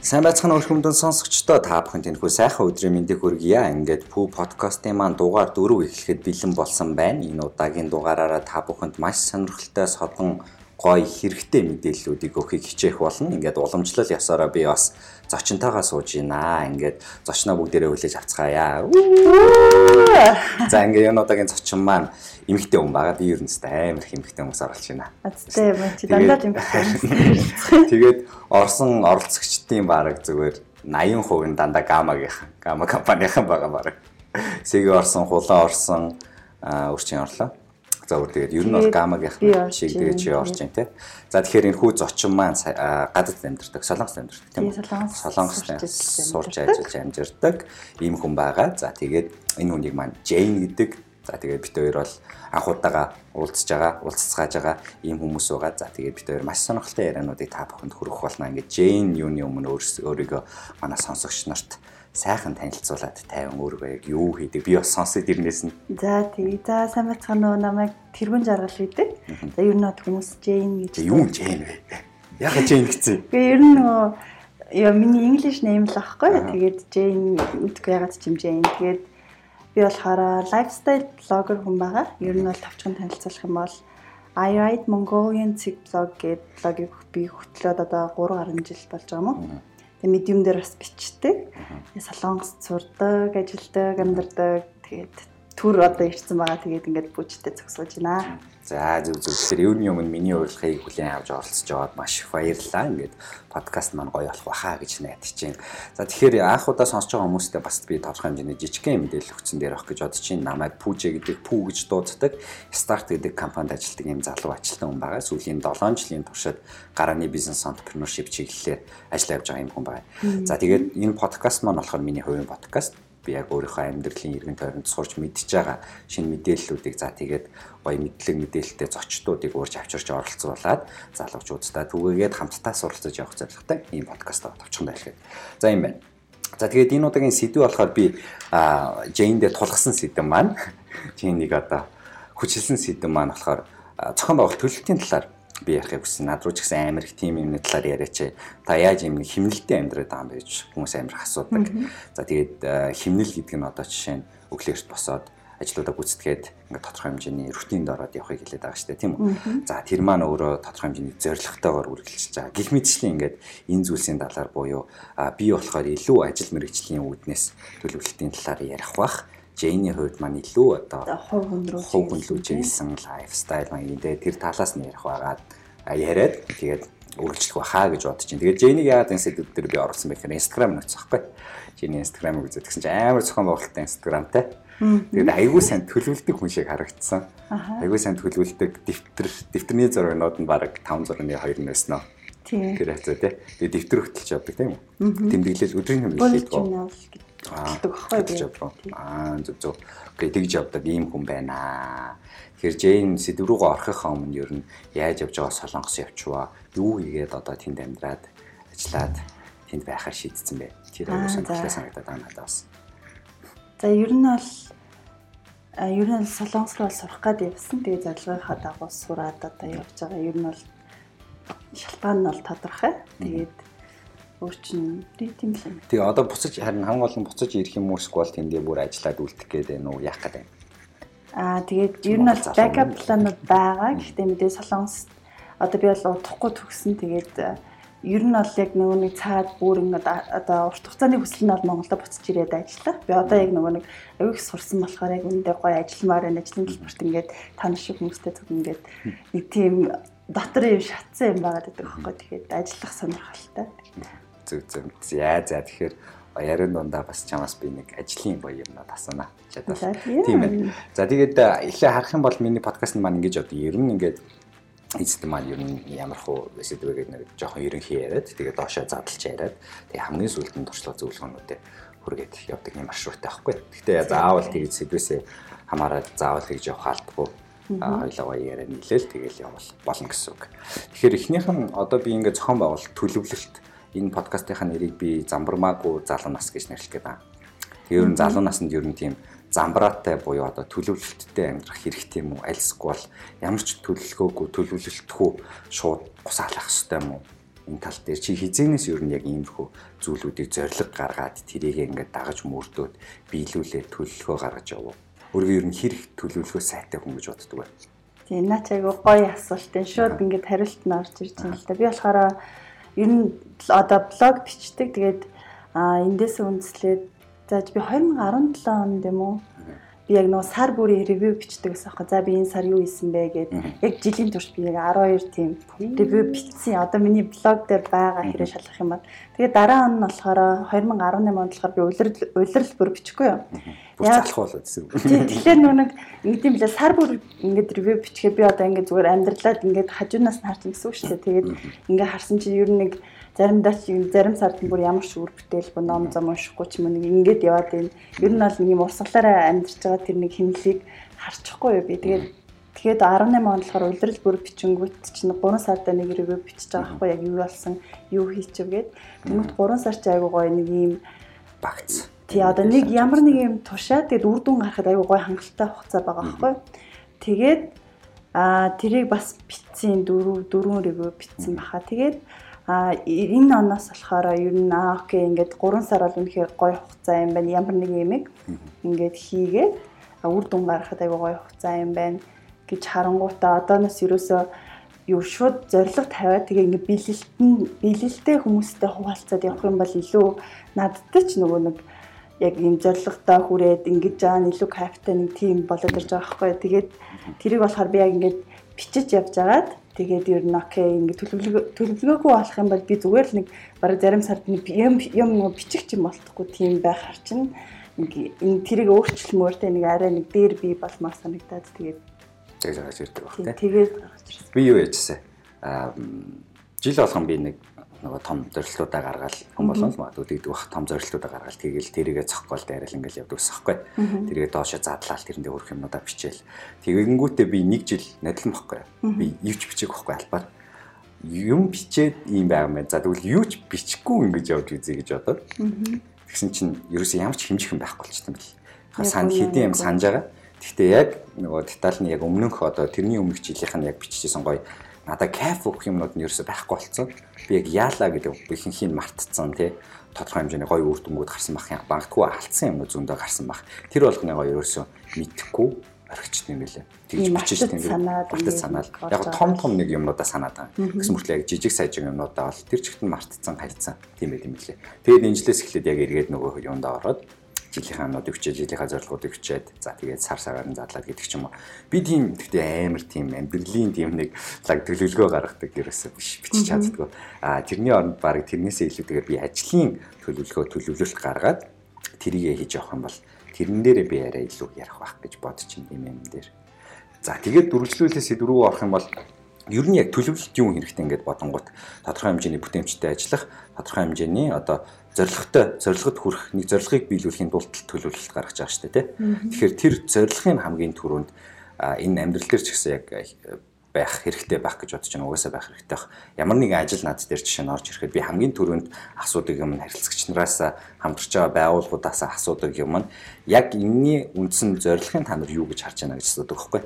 Сайн байцгаана уу хүмүүдэн сонсогчдоо та бүхэн тэнхүү сайхан өдрийн мэндийг хүргье. Ингээд Пүү подкастын маань дугаар 4 эхлэхэд бэлэн болсон байна. Энэ удаагийн дугаараараа та бүхэнд маш сонирхолтой содон гоё хэрэгтэй мэдээллүүдийг өгөхийг хичээх болно. Ингээд уламжлал ясаараа би бас зочинтойгоо сууж байна. Ингээд зочноо бүгдээрээ хүлээж авцгаая. За ингээд энэ удаагийн зочин маань эмэгтэй хүн байгаа. Би ер нь амар их эмэгтэй хүмүүс оруулж байна. Азтай юм чи дандаа эмэгтэй. Тэгээд Орсон оролцогчдын баг зүгээр 80% нь дандаа гамагийнхан, гама компанийн байгаа баг. Сэгэ орсон, хулаа орсон, өрчин орлоо. За өөр тэгээд ер нь бол гамагийнх шиг тэгээд чи орж ин тий. За тэгэхээр энэ хүү зочин маань гадаад амьдардаг, солонгос амьдардаг тийм үү? Солонгос сурж ажиллаж амьдардаг ийм хүн байгаа. За тэгээд энэ хүнийг маань Jane гэдэг. За тэгээд бид хоёр бол анх удаага уулзж байгаа, уулзцааж байгаа ийм хүмүүс байгаа. За тэгээд бид хоёр маш сонирхолтой яриануудыг та бүхэнд хүргэх болно. Ингээд Jane юуны өмнө өөрийгөө манай сонсогч нарт сайхан танилцуулаад тайван өөрөө яг юу хийдэг би бас сонсоод ирнээс нь. За тий. За сайн байцгаана уу намайг тэргүүн жаргал хийдэг. За ер нь хүмүүс Jane гэж. Юу Jane вэ? Яг Jane гэсэн. Би ер нь нөгөө яа миний English name л аахгүй. Тэгээд Jane мэдгүй ягаад ч юм Jane. Тэгээд би болохоор lifestyle blogger хүн байгаа. Ер нь бол тавчхан танилцуулах юм бол I write Mongolian Zig blog гэдэг блогийг би хөтлөөд одоо 3 гаруй жил болж байгаа юм уу? Тэгээ медиум дээр бас бичдэг. Солонгос сурдаг, ажилдаг, амьдардаг. Тэгээд төр одоо ирсэн байгаа. Тэгээд ингээд бүжтэй зогсоож байна. За зүг зүг. Тэгэхээр юуны өмнө миний урилгыг хүлээн авч оролцож байгаад маш их баярлалаа. Ингээд подкаст маань гоё болох баха гэж найдаж байна. За тэгэхээр анх удаа сонсож байгаа хүмүүстээ бас би тодорхой хэмжээний жижигхэн мэдээлэл өгсөн дээр авах гэж бодож байна. Намайг Пүүжэ гэдэг Пүү гэж дууддаг. Start гэдэг компанид ажилладаг юм залуу ажилтан хүн байгаа. Сүүлийн 7 жилийн туршид гарааны бизнес entrepreneurship чиглэлээр ажиллаж явж байгаа юм хүн байгаа. За тэгээд энэ подкаст маань болохоор миний хувийн подкаст би яг өөрийнхөө амьдралын иргэн тойронд сурч мэдж байгаа шинэ мэдээллүүдийг за тэгээд гоё мэдлэг мэдээлэлтэй зочдуудыг уурж авчирч оролцуулаад залуучуудтай түгээгээд хамтдаа суралцаж явах зорилготой ийм подкаст товчхон байлгаад. За юм байна. За тэгээд энэ удаагийн сэдв болохоор би Jane-д тулгсан сэдв маань Jane-ийг одоо хүчилсэн сэдв маань болохоор зохион байгуулалт төлөлтийн талаар би ярихыг хүссэн. Над руу ч гэсэн амар их тим юмны талаар яриач. Та яаж юм химнэлтэй амьдраад байгаа юм бэ гэж хүмүүс амар их асуудаг. За тэгээд э, химнэл гэдэг нь одоо жишээ нь өглөөрт босоод ажлуудаа гүйцэтгээд ингээд тодорхой хэмжээний рутинд ороод явахыг хэлээд байгаа шүү дээ тийм үү. За тэр маань өөрөө тодорхой хэмжээний зорилготойгоор үргэлжилж байгаа. Гэх мэтчлэн ингээд энэ зүйлсийн талаар буюу би болохоор илүү ажил мэргэжлийн үүднээс төлөвлөлтийн талаар ярих бах. Джейний хувьд маань илүү одоо рүү хувь хүн рүү чиглэсэн лайфстайл маань энэ тэр талаас нь ярих байгаад яриад тэгээд үргэлжлэх баха гэж бодож байна. Тэгээд Джейнийг яагаад энэ сэдвүүд дээр би оруулсан бэ гэхээр Instagram нөцөх байхгүй. Джейний Instagram-ыг үзээд гэсэн чинь амар зохион байгуулалттай Instagramтай. Тэгээд айгүй сайн төлөвлөдөг хүн шиг харагдсан. Айгүй сайн төлөвлөдөг дэвтэр дэвтэрний зурагнууд нь баг 5 зургийн 2 нэснэ. Тийм. Тэр хэвчээ тий. Тэгээд дэвтэр хөтөлж явдаг тийм үү? Тэмдэглэл өдрийн тэмдэглэл гэдэг гэдэг байхгүй би. Аа зөв зөв. Окей тэгж явдаг ийм хүн байна. Тэгэхээр Джейн сэдв рүүгээ орохынхаа өмнө ер нь яаж явж байгаа солонгос явчваа. Юу хийгээд одоо тэнд амьдраад ажиллаад тэнд байхаар шийдсэн бэ. Тэр аягүй сонирхолтой санагдаад байна надад бас. За ер нь бол ер нь солонгос руу сурах гээд явсан. Тэгээ зорилгынхаа дагуу сураад одоо явж байгаа. Ер нь бол шалтгаан нь бол тодорхой. Тэгээд өөрчн тийм л юм. Тэгээ одоо буцаж харин хамгийн гол нь буцаж ирэх юм уу эсвэл тэндээ бүр ажиллаад үлдэх гээд байна уу яах гээд байна. Аа тэгээд ер нь бол backup планууд байгаа. Гэхдээ мэдээ солонгос одоо би бол удахгүй төгсөн. Тэгээд ер нь бол яг нөгөө нэг цаад бүрэн одоо урт хугацааны хүсэл нь бол Монголда буцаж ирээд ажиллах. Би одоо яг нөгөө нэг аюул их сурсан болохоор яг үндэ гоё ажилламаар байна. Ажлын төлбөрт ингээд тань шиг хүмүүстэй зүг ингээд нэг тийм дотор юм шатсан юм байгаа гэдэг байхгүй. Тэгэхээр ажиллах сонирхолтой зүг зүг. За за тэгэхээр ярин дундаа бас чамаас би нэг ажлын гоё юмнууд асууна. Чадвал. Тийм ээ. За тэгээд эхлээ харах юм бол миний подкаст маань ингэж одоо ер нь ингээд эцэд маань ер нь ямар хуу сэдвэгээд нэг жоохон ерөнхий яриад тэгээд доошоо задлж яриад тэгээд хамгийн сүүлд нь туршлага зөвлөгөөнүүдээ хүргээд явдаг юм маршруттай байхгүй. Гэхдээ заавал тэгээд сэдвээсээ хамаараад заавал хийж явах албагүй хоёлоо яриа нийлээл тэгэл явал болно гэсэн үг. Тэгэхээр эхнийх нь одоо би ингээд зохион байгуулалт төлөвлөлт энэ подкастынхаа нэрийг би замбармаагүй залуу нас гэж нэрлэх гээд байна. Тэгээ ер нь залуу наснд ер нь тийм замбраатай буюу одоо төлөвлөлттэй амьдрах хэрэгтэй юм уу? Альсгүй бол ямар ч төлөвлөгөөгүй төлөвлөлтгүй шууд гусаалах хэрэгтэй юм уу? энэ тал дээр чи хизээнээс ер нь яг иймэрхүү зүйлүүдийг зориг гаргаад тэрийг ингээд дагаж мөрдөөд биелүүлээ төлөвлөгөө гаргаж явуу. Өөрөө ер нь хэрэг төлөвлөгөө сайтай хүн гэж боддог бай. Тийм наач айгу гоё асуулт энэ шууд ингээд хариулт нь орж ирж байна л да. Би болохоор ер нь одоо блог бичдэг. Тэгээд эндээс үндэслээд зааж би 2017 онд юм уу би яг нөө сар бүрийн ревю бичдэг гэсэн аахгүй. За би энэ сар юу хийсэн бэ гэд яг жилийн турш би яг 12 тийм ревю бичсэн. Одоо миний блог дээр байгаа хэрэг шалгах юм бол. Тэгээ дараа он нь болохоор 2018 онд болохоор би улирал улирал бүр бичихгүй юу. Яг залах болоод гэсэн. Тэгэхээр нөө нэг ингэдэм билээ сар бүр ингээд ревю бичгээ би одоо ингээд зүгээр амьдралаад ингээд хажуунаас нь харж гэсэн үг шүү дээ. Тэгээд ингээд харсан чинь ер нь нэг заримдаа ч зарим сард бүр ямар ч үр бүтээл бо ном зам уншихгүй ч юм нэг ингээд яваад байна. Ер нь бол нэг юм урсгалаараа амьдарч байгаа тэр нэг хэмнэлийг харчихгүй юу би. Тэгээд тэгээд 18 онд болохоор улирал бүр бичингүүт чинь 3 сарда нэг ревю бичиж байгаа хгүй яг юу болсон, юу хийчихв гээд. Тэгмэд 3 сар чи айгуу гоё нэг юм багц. Тий одоо нэг ямар нэг юм тушаа тэгээд үр дүн гарахад айгуу гоё хангалттай хугацаа байгаа хгүй. Тэгээд а тэрийг бас битсэн дөрөв дөрвөн ревю битсэн баха. Тэгээд А энэ оноос болохоор ер нь аа окей ингээд 3 сар бол үнэхээр гоё хугацаа юм байна. Ямар нэг юм ингээд хийгээд үр дүн гаргахад аягүй гоё хугацаа юм байна гэж харангуйтаа одооноос ерөөсөө юу шууд зориг тавиад тэгээ ингээд биелэлтэн биелэлтэй хүмүүстэй хуваалцаад явах юм бол илүү надтай ч нөгөө нэг яг ийм зоригтой хүрээд ингэж байгаа нь илүү капитал нэг тим болоод ирж байгаа байхгүй. Тэгээд тэрийг болохоор би яг ингээд бичиж явж агаад Тэгээд ер нь окей ингэ төлөвлөгөө төлөвлөгөөгүй болох юм бол би зүгээр л нэг бараг зарим сард нэг юм юм бичих юм болтхгүй тийм байх хар чинь энэ тэрийг өөрчлөлмөөртэй нэг арай нэг дээр би болмоор санагдаад тэгээд тэгж гаргаж ирдэг баг тийм. Тэгээд гаргаж ирсэн. Би юу яжсэн? Аа жил болгон би нэг нөгөө том зорилтуудаа гаргаад хүн болгон л магадгүй дийдэг бах том зорилтуудаа гаргаад тэгээл тэрийгэ цохгоол дайрал ингээл явдаг усахгүй. Тэрийгэ доошо задлал тэрэндээ өрх юмнуудаа бичээл. Тэгэнгүүтээ би нэг жил надлан бохгүй. Би ивч бичээг бохгүй албаар юм бичээд ийм байгаа мэн. За тэгвэл юу ч бичихгүй ингэж явж үзье гэж бодоод. Тэгсэн чинь ерөөсөө ямар ч хэмжих юм байхгүй болчихсон бэл. Сан хэдийн юм санаж байгаа. Гэхдээ яг нөгөө деталь нь яг өмнөх одоо тэрний өмнөх жилийнх нь яг биччихсэн гоё надад кайф өгөх юмнууд нь ерөөсөй байхгүй болцсон. Би яг яалаа гэдэг ихэнхийг мартцсан тий. Тодорхой хэмжээний гоё үр дүнгууд гарсан бах юм. Бангтгүй алдсан юмнууд зөндөө гарсан бах. Тэр болгоныгоо ерөөсөй мэдхгүй орхичт юм билээ. Тэгж бичиж тийм батд санаал. Яг том том нэг юмнуудаа санаад байгаа. Гэсэн мөртлөө яг жижиг сайжиг юмнуудаа бол тэр чигт нь мартцсан хайцсан тийм байт юм билээ. Тэгээд энэжлээс эхлээд яг эргээд нөгөө юундаа ороод жилийнхаа амнуудыг хүчээд жилийнхаа зорилгоодыг хүчээд за тэгээд сар сараар нь задлаад гэдэг ч юм уу. Би тийм гэхдээ амар тийм амьдралын тийм нэг лаг төлөвлөгөө гаргадаг ерөөсөө биш бичиж чаддгүй. А тэрний оронд баг тэрнээсээ илүүтэйгээр би ажлын төлөвлөгөө төлөвлөлт гаргаад тэрийгэ хийж явах юм бол тэрэн дээрээ би арай илүү ярих байх гэж бодож юм юм дээр. За тэгээд дөрвөлжлүүлээс дөрөв орох юм бол ер нь яг төлөвлөлт юм хэрэгтэй ингээд бодонгууд тодорхой хэмжээний бүтээмжтэй ажиллах, тодорхой хэмжээний одоо зорилготой зорилгод хүрэх нэг зорилгыг биелүүлэхийн тулд төлөвлөлт гаргаж байгаа шүү дээ тий. Тэгэхээр тэр зорилгын хамгийн түрүүнд энэ амьдрал дээр ч гэсэн яг байх хэрэгтэй байх гэж бодож байна. Угаасаа байх хэрэгтэй байх. Ямар нэгэн ажил над дээр жишээ нь орж ирэхэд би хамгийн түрүүнд асуудаг юм харилцагч нараас хамтарч байгаа байгууллагуудаас асуудаг юм нь яг энэний үндсэн зорилгын та нар юу гэж харж байна гэж асуудаг байхгүй.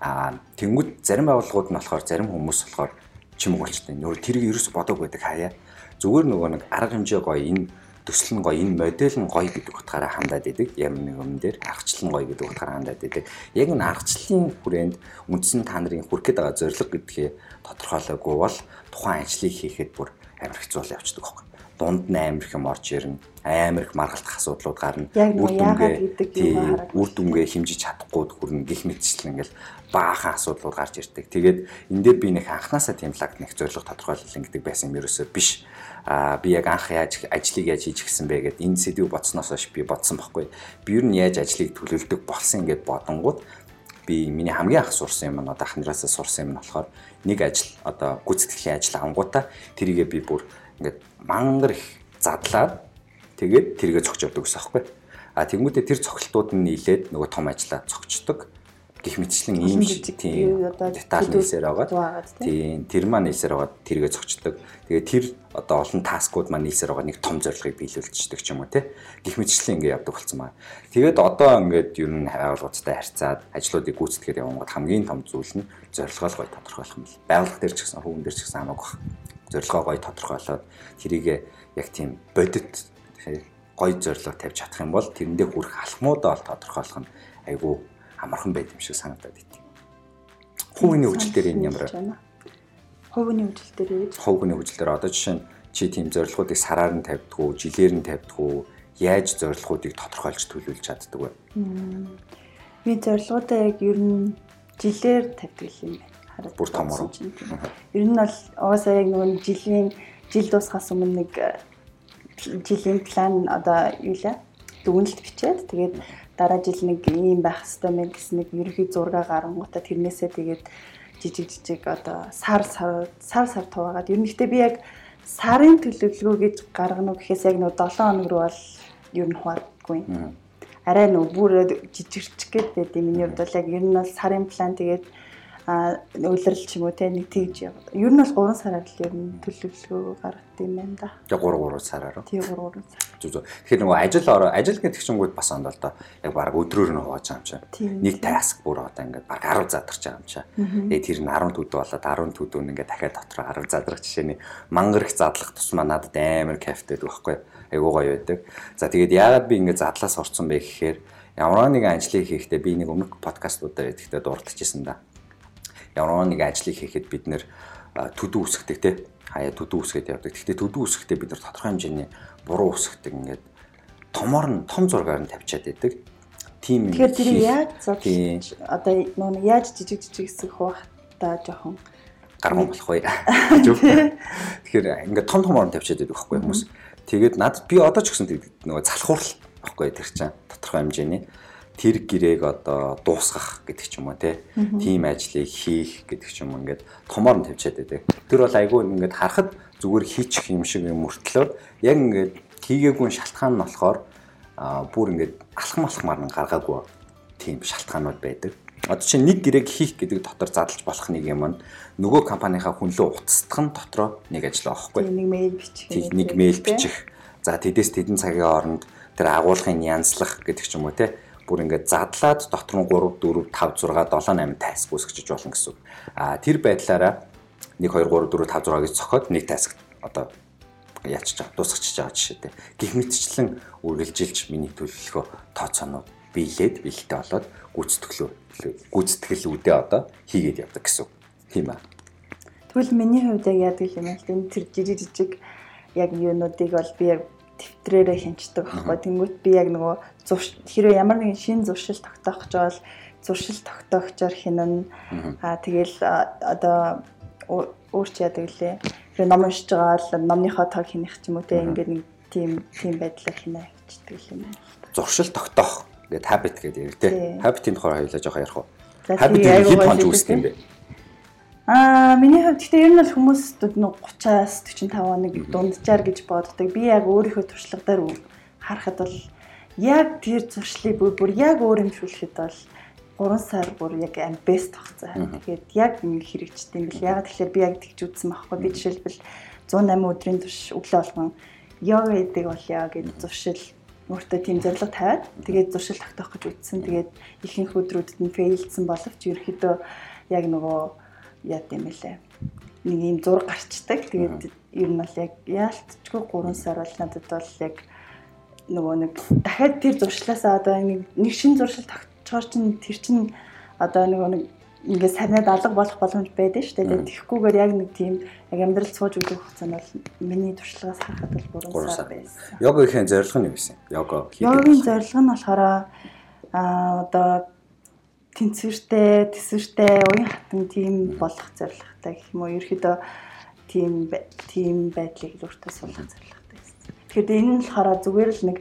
Аа тэнгууд зарим байгууллагууд нь болохоор зарим хүмүүс болохоор чимэг болчтой. Нөр тэрийг ерөөс бодог байдаг хаяа зүгээр нөгөө нэг арга хэмжээ гоё энэ төсөл нь гоё энэ модель нь гоё гэдэг утгаараа хандаад идэг. Ямар нэг юм дээр аргачлал нь гоё гэдэг утгаараа хандаад идэг. Яг энэ аргачлалын хүрээнд үндсэн та нарын хүрх гээд байгаа зорилго гэдгээ тодорхойлоогүй бол тухайн ажлыг хийхэд бүр амар хэцүү бол явчихдаг байхгүй дунд нь амар их юм орж ирнэ амар их маргалтах асуудлууд гарна. Үр дүнгээ үр дүнгээ хэмжиж чадахгүй хүрнэ гих мэтчил ингээл баахан асуудлууд гарч ирдэг тэгээд энэ дээр би нэг анханасаа тийм лагт нэг зорилго тодорхойлол гэдэг байсан юм ерөөсөө биш а би яг анх яаж ажлыг яаж хийж гисэн бэ гэд энэ сэдвийг бодсноос хойш би бодсон байхгүй. Би ер нь яаж ажлыг төлөвлөдөг болсон гэд бодонгууд би миний хамгийн анх сурсан юм нь одоо ахнараасаа сурсан юм нь болохоор нэг ажил одоо гүйцэтгэлийн ажил ангуудаа тэрийгээ би бүр ингээд мангар их задлаад тэгээд тэргээ цогч явдаг гэсэн аахгүй. А тэгмүүдээ тэр цогцолтууд нь нийлээд нөгөө том ажлаа цогчдөг гих мэтчлэн ийм тийм деталь нээсээр байгаа. Тийм тэр маань нээсээр байгаа тэргээ зогчдөг. Тэгээ тэр одоо олон таскууд маань нээсээр байгаа нэг том зорилгыг биелүүлчихдэг ч юм уу тий. Гих мэтчлэн ингэ явдаг болсон маа. Тэгээд одоо ингээд ер нь байгууллагуудтай харьцаад ажлуудыг гүйцэтгэхэд явангууд хамгийн том зүйл нь зорилгоо гой тодорхойлох юм л. Байгууллага дээр ч гэсэн хүүн дээр ч гэсэн хамаагүй байна зорилгоо гоё тодорхойлоод тэрийг яг тийм бодит гоё зорилго тавьж чадах юм бол тэрэндээ хүрэх алхмуудаа бол тодорхойлох нь айгүй амархан байд юм шиг санагдаад ит. Хувийн хөгжил дээр энэ ямар хувийн хөгжил дээр хувийн хөгжил дээр одоо жишээ нь чи тийм зорилгоодыг сараар нь тавьдгүү, жилээр нь тавьдгүү, яаж зорилгоодыг тодорхойлж төлөвлөж чаддаг вэ? Би зорилгоодаа яг ер нь жилээр тавьдаг юм байна. Хараад бүр томор. Ер нь бол угаасаа яг нөгөө жилийн жил дуусахаас өмнө нэг э, жилийн план одоо юу лээ дүгнэлт бичээд тэгээд дараа жил нэг ийм байх хэвээр мэн гэсэн нэг ерөнхий зураг гарангуудаа тэрнээсээ тэгээд жижиг жижиг одоо сар сар сар сар туваагаад ер нь гэхдээ би яг сарын төлөвлөгөө гэж гаргана уу гэхээс яг нөө 7 хоног руу бол ер нь хуваадаггүй. Арай нөө бүр жижигч гээд байд юм. Миний хувьд бол яг ер нь бол сарын план тэгээд үйлрэл ч юм уу те нэг тэгж яваад. Ер нь бол 3 сараар л ер нь төлөвлөгөө гаргад юм байна да. Тэгээ 3 3 сараар. Тий 3 3 сар. Зүг зүг. Тэгэхээр нөгөө ажил ороо ажил гэдэг чингүүд бас онд л доо яг баг өдрөөр нь хувааж байгаа юм чинь. Нэг таск бүр одоо ингээд баг 10 задарч байгаа юм чинь. Тэгээ тэр нь 10 төдөө болоод 10 төдөө нь ингээд дахиад дотроо 10 задрах жишээний мангар их задлах тусмаа надад амар кайфтай байхгүй айгуу гоё байдаг. За тэгээд яагаад би ингээд задлаас орсон бэ гэхээр ямар нэгэн ажлыг хийхдээ би нэг өмнөх подкастуудаар идэхдээ дурдчихсан да ямар нэг ажлыг хийхэд бид нэр төдөө үсгдэг те хаяа төдөө үсгээд явдаг. Гэхдээ төдөө үсгэхдээ бид нар тодорхой хэмжээний буруу үсгдэг ингээд томор нь том зургаар нь тавьчаад идэг. Тийм юм. Тэгэхээр тэр яаж зодж одоо нөө яаж жижиг жижиг хэсэг хуваах та жоохон гарган болох вэ? Тэгэхээр ингээд том томор нь тавьчаад идэг байхгүй хүмүүс. Тэгээд надад би одоо ч гэсэн нөгөө залхуурал байхгүй тэр чинь тодорхой хэмжээний тэр гэрээг одоо дуусгах гэдэг ч юм уу тийм ажлыг хийх гэдэг ч юм ингээд томоор нь тавьчаад байдаг. Тэр бол айгүй ингээд харахад зүгээр хийчих юм шиг юм мөртлөө яг ингээд хийгээгүй шалтгаан нь болохоор бүр ингээд алхам алхмаар нь гаргаагүй тийм шалтгаанууд байдаг. Одоо чинь нэг гэрээг хийх гэдэг дотор задлж болох нэг юм нь нөгөө компанийнхаа хүн лөө уцтдах нь дотроо нэг ажил аахгүй. Нэг мэйл бичих. Нэг мэйл бичих. За тэдэс тэдэн цагийн хооронд тэр агуулгын янзлах гэдэг ч юм уу те бүр ингээд задлаад дотор нь 3 4 5 6 7 8 таск үүсгэж болно гэсэн. А тэр байдлаараа 1 2 3 4 5 6 гэж цохоод нэг таск одоо яачих чаа дуусгачих чаа жишээтэй. Гэх мэтчлэн үргэлжилж миний төлөвлөгөө тооцоонууд биелээд бэлтээ болоод гүйцэтгэлөө гүйцэтгэл үдээ одоо хийгээд явдаг гэсэн. Тийм аа. Тэгвэл миний хувьд яг яадаг юм бэ? Тэр жижиг жижиг яг юунуудыг бол би яг тэмдрээрээ хянчдаг байхгүй. Тэнгүүт би яг нөгөө хэрвээ ямар нэгэн шин зуршил тогтоох гэж бол зуршил тогтоогчоор хинэн аа тэгэл одоо өөрч яадаг лээ. Тэгээ ном уншиж байгаа л номныхоо тог хинэх ч юм уу те ингээд нэг тийм тийм байдлаар хинэ хичдэг юм байна. Зуршил тогтоох гэдэг habit гэдэг яг те. Habit-ийн тухай хоёулаа жоох ярих уу? Habit хэд хонж үүсдэг юм бэ? Аа миний хувьд гэхдээ ер нь бол хүмүүс 30-аас 45 хоног дунджаар гэж боддог. Би яг өөрийнхөө туршлагаар харахад бол яг тэр зуршлыг бүр бүр яг өөр юм шүүлэхэд бол 3 сар бүр яг ам бест тогцоо. Тэгээд яг ингэ хэрэгждэг юм бэл. Яг тэгэхээр би яг тэгж үзсэн байхгүй. Би жишээлбэл 108 өдрийн турш өглөө болгон йога хийдэг болёо гэж зуршил өөртөө тийм зорилго тавиад тэгээд зуршил тогтоох гэж үзсэн. Тэгээд ихэнх өдрүүдэд нь фейлдсэн боловч ерөөхдөө яг нөгөө яа гэм бэлээ. Нэг юм зураг гарчдаг. Тэгээд ер нь бол яг яалтчгүй 3 сар бол надад бол яг нөгөө нэг дахиад тэр зуршлаасаа одоо нэг нэг шин зуршил тогтцоор чинь тэр чинь одоо нөгөө нэг ингээд сарнаад алга болох боломж байдаг шүү дээ. Тэгэхгүйгээр яг нэг тийм яг амьдрал сууж өгөх хугацаа нь бол миний туршлагаас харахад бол 3 сар байсан. Йогагийн зорилго нь юу вэ? Йога хийх. Йогагийн зорилго нь болохоор аа одоо тэнцвэртэй, төсвөртэй, уян хатан тийм болох зорилготой гэх юм уу. Ерөөхдөө тийм тийм байдлыг өөртөө суулгах зорилготой гэсэн. Тэгэхээр энэ нь болохоор зүгээр л нэг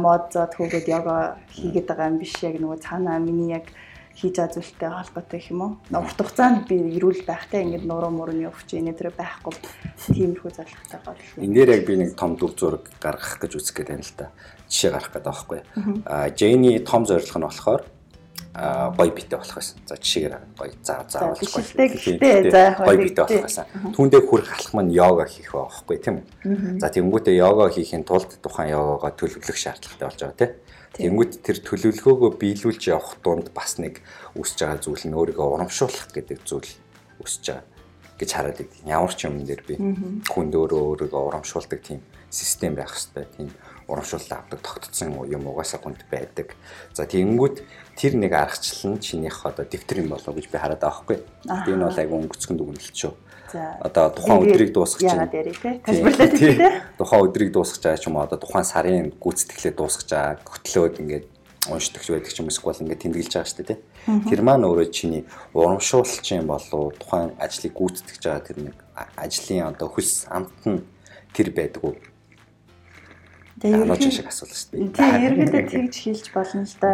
мод зод хөөгд йога хийгээд байгаа юм биш яг нөгөө цаанаа миний яг хийж байгаа зүйлтэй холбоотой гэх юм уу. Урт хугацаанд би эрүүл байхтай ингээд нуруу мөрөний өвч энэ төр байхгүй тиймэрхүү зорилготой гол. Энд дээр яг би нэг том дүр зураг гаргах гэж үзэх гээд байна л да. Жишээ гаргах гэдэг байхгүй. А Джейни том зорилго нь болохоор гоё битэй болох байсан. За жишээгээр гоё заа заавал гоё. Гэхдээ гоё битэй болох байсан. Түүндээ хүрэх алхам нь йога хийх байхгүй тийм үү? За тэнгуүтээ йога хийхин тулд тухайн йогагоо төлөвлөх шаардлагатай болж байгаа тийм. Тэнгүүт тэр төлөвлөгөөгөө биелүүлж явах дунд бас нэг үсэж байгаа зүйл нь өөрийгөө урамшуулах гэдэг зүйл үсэж байгаа. гэж хараад идэв. Ямар ч юм дээр би хүнд өөрөө өөрийгөө урамшуулдаг тийм систем байх хэрэгтэй. Тийм урамшуулалт авдаг тогтцсон юм угаасаа хүнд байдаг. За тэгэнгүүт тэр нэг аргачлал нь чинийх одоо дэвтэр юм болов гэж би хараад байгаа хгүй. Энэ бол айгүй өнгөцгөн дүгнэлт шүү. За одоо тухайн өдрийг дуусгах чинь яагаад яри те тайлбарлаад тий. Тухайн өдрийг дуусгах байгаа ч юм уу одоо тухайн сарын гүйцэтгэлээ дуусгах байгаа хөтлөөд ингээд уншдаг байдаг ч юм эсвэл ингээд тэмдэглэж байгаа шүү дээ тий. Тэр маань өөрөө чиний урамшуулч юм болов тухайн ажлыг гүйцэтгэж байгаа тэр нэг ажлын одоо хөлс амт нь тэр байдаг уу? Тэгээ шиг асуулт шүү дээ. Тэгээ ерөөдөө тэгж хэлж болно л да.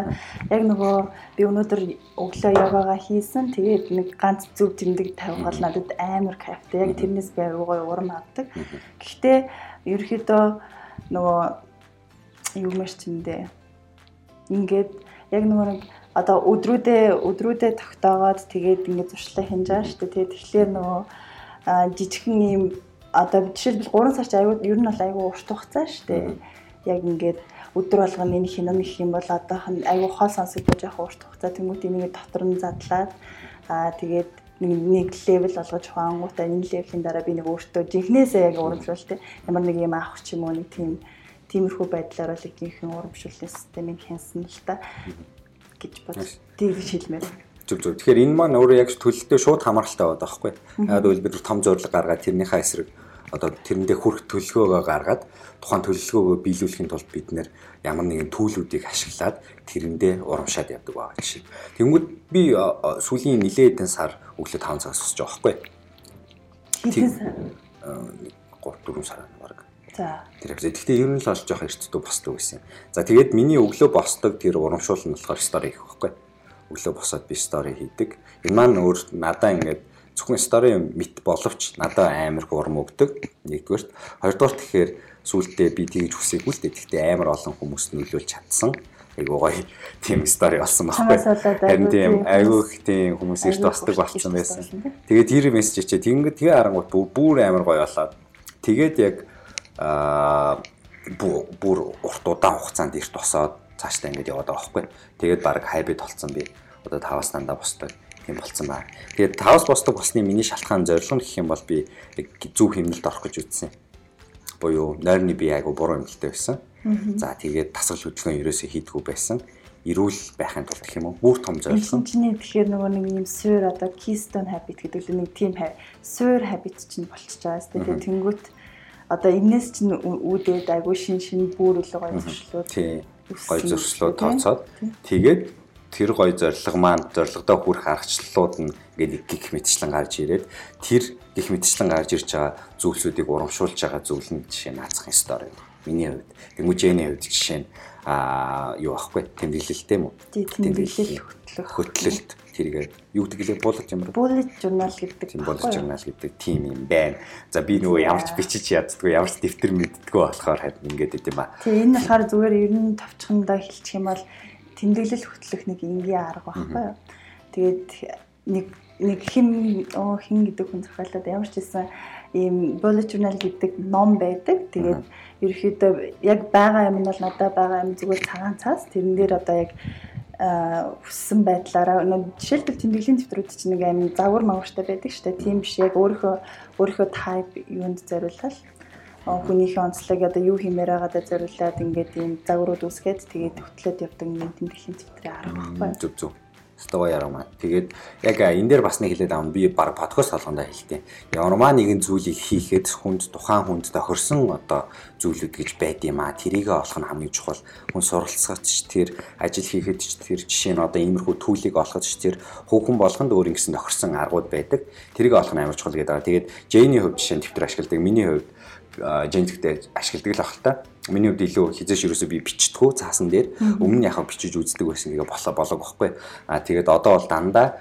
Яг нөгөө би өнөөдөр өглөө яваагаа хийсэн. Тэгээд нэг ганц зөв тэмдэг тавих бол надад амар кайфтай. Яг тэрнээс би аюугаа урам авдаг. Гэхдээ ерөөдөө нөгөө юу мэрч тэндээ ингээд яг нөгөө нэг одоо өдрүүдээ өдрүүдээ тогтоогоод тэгээд ингээд зуршлаа хинж байгаа шүү дээ. Тэгээд тэгэхээр нөгөө жижигхэн ийм одоо жишээлбэл 3 сар ч аюу ер нь бол аюу урт хугацаа шүү дээ. Яг ингээд өдөр болгоно энэ хинэн гэх юм бол одоохон аюу хол сонсогдож явах урт хугацаа тэмүүт энийг дотор нь задлаад аа тэгээд нэг левел болгож ухаангуудаа энэ левелийн дараа би нэг өөртөө жинхнээсээ яг урамшуул тэ ямар нэг юм авах ч юм уу нэг тийм тиймэрхүү байдлаар бол ихэнх урамшууллын системийг хянсан л та гэж бодож тэгж хэлмээр. Зүг зүг. Тэгэхээр энэ маань өөрөө яг төлөлтөө шууд хамааралтай байдаг байхгүй. Яг үл бид том зорилго гаргаад тэрнийхээ эсрэг одоо тэрэндээ хүрх төлөвлөгөөгөө гаргаад тухайн төлөвлөгөөгөө биелүүлэхийн тулд бид нэр ямар нэгэн төлөвлүүдийг ашиглаад тэрэндээ урамшаад явдаг байгаа жишээ. Тэнгүүд би сүүлийн нилээ хэдэн сар өглөө 5 цагаас өсөж байгаа байхгүй. Сар? 3 4 сар баг. За. Тэр хэвчээ. Гэхдээ ер нь л олж явах эрт дүү босдог байсан. За тэгээд миний өглөө босдог тэр урамшуул нь болохоор стори хийх байхгүй. Өглөө босоод би стори хийдэг. Энэ маань өөр надаа ингээд зөвхөн стори мэт боловч надаа амар урам өгдөг. Нэгдүгээрт, хоёрдугаарт тэгэхээр сүултээ би тэгж хүсээгүй л дээ. Гэхдээ амар олон хүмүүст нөлөөлж чадсан айгуу гоё тийм стори болсон байхгүй. Харин тийм айгуу их тийм хүмүүс эрт босдог болсон байсан. Тэгээд тэр мессеж чичээ тэгэнгүүт тэгээ харангуут бүр амар гоё болоод тэгээд яг аа бүр урт удаан хугацаанд эрт босоод цаашдаа ингэж яваад байгаа байхгүй. Тэгээд баг хайбид болцсон би. Одоо таваас дандаа босдог юм болцсон байна. Тэгээд таваас босдог болсны миний шалтгаан зорилго гэх юм бол би зөв хэмнэлд орох гэж үзсэн. Буюу нойрны би айгу буруу хэмнэлтэй байсан. За тэгээд тасгал хөдөлгөөн ерөөсөө хийдгүү байсан эрүүл байхын тулд гэх юм уу бүр том зорилго. Чиний тэгэхээр нөгөө нэг юм суур одоо keystone habit гэдэг нэг тийм суур habit чинь болчихж байгаа. Тэгээд тэнгүүт одоо энэс чинь үүдээд айгүй шин шин бүр өлөө гоё зуршлууд гоё зуршлууд тооцоод тэгээд тэр гоё зориг маань зоригдоо хүрэх аргачлалууд нь ингээд гих мэтчлэн гарч ирээд тэр гих мэтчлэн гарч ирж байгаа зүйлсүүдийг урамшуулж байгаа зүйл нь жишээ нь наацхан стори. Миний хувьд. Тэмүүжэний хувьд жишээ нь аа юу ахгүй тэмдэглэлтэй юм уу? Тэмдэглэл хөтлөх. Хөтлөлт тэргээ юу гэдэг лээ булlet юм бэ? Bullet journal гэдэг. Тийм bullet journal гэдэг тим юм байна. За би нөгөө ямар ч бичиж яддггүй ямар ч дэвтэр мэддггүй болохоор харин ингээд идэм ба. Тийм энэ болохоор зүгээр ер нь товчхондоо хэлчих юм бол тэмдэглэл хөтлөх нэг энгийн арга байхгүй юу? Тэгээд нэг нэг хин оо хин гэдэг хүн захиалаад ямар ч гэсэн ийм bullet journal гэдэг ном байдаг. Тэгээд ерөөхдөө яг байгаа юм нь бол надад байгаа юм зүгээр цагаан цаас тэрэн дээр одоо яг хүссэн байдлаараа жишээлбэл тэмдэглэлийн дэвтрүүд чинь нэг амин загвар мавартай байдаг шүү дээ. Тийм биш яг өөрийнхөө өөрийнхөө type юунд зориулаад хүнийхээ онцлог одоо юу хиймээр байгаадаа зориулаад ингээд ийм загварууд үсгээд тэгээд хөтлөөд явдаг юм тэмдэглэлийн дэвтрийн арга байхгүй. Зүг зүг Стого маань. Тэгээд яг энэ дээр бас нэг хэлээд аав би баг подкаст болгондоо хэлтий. Ямармаа нэгэн зүйлийг хийхэд хүнд тухайн хүнд тохирсон одоо зүйлүүд гэж байд юм а. Тэрийгэ олох нь хамгийн чухал. Хүн суралцахад ч тэр ажил хийхэд ч тэр жишээ нь одоо иймэрхүү түүлийг олоход ч тэр хүүхэн болгонд өөр ингэсэн тохирсон аргууд байдаг. Тэрийг олох нь амар чухал гэдэг. Тэгээд Джейний хувьд жишээ нь төвтөр ашигладаг. Миний хувьд Джейнтэй ашигладаг л ах л та Миний хувьд илүү хизээш ерөөсөө би бичдэггүй цаасан дээр өмнө нь яхаа бичиж үздэг байсан гэгээ болоо болоог байхгүй. Аа тэгээд одоо бол дандаа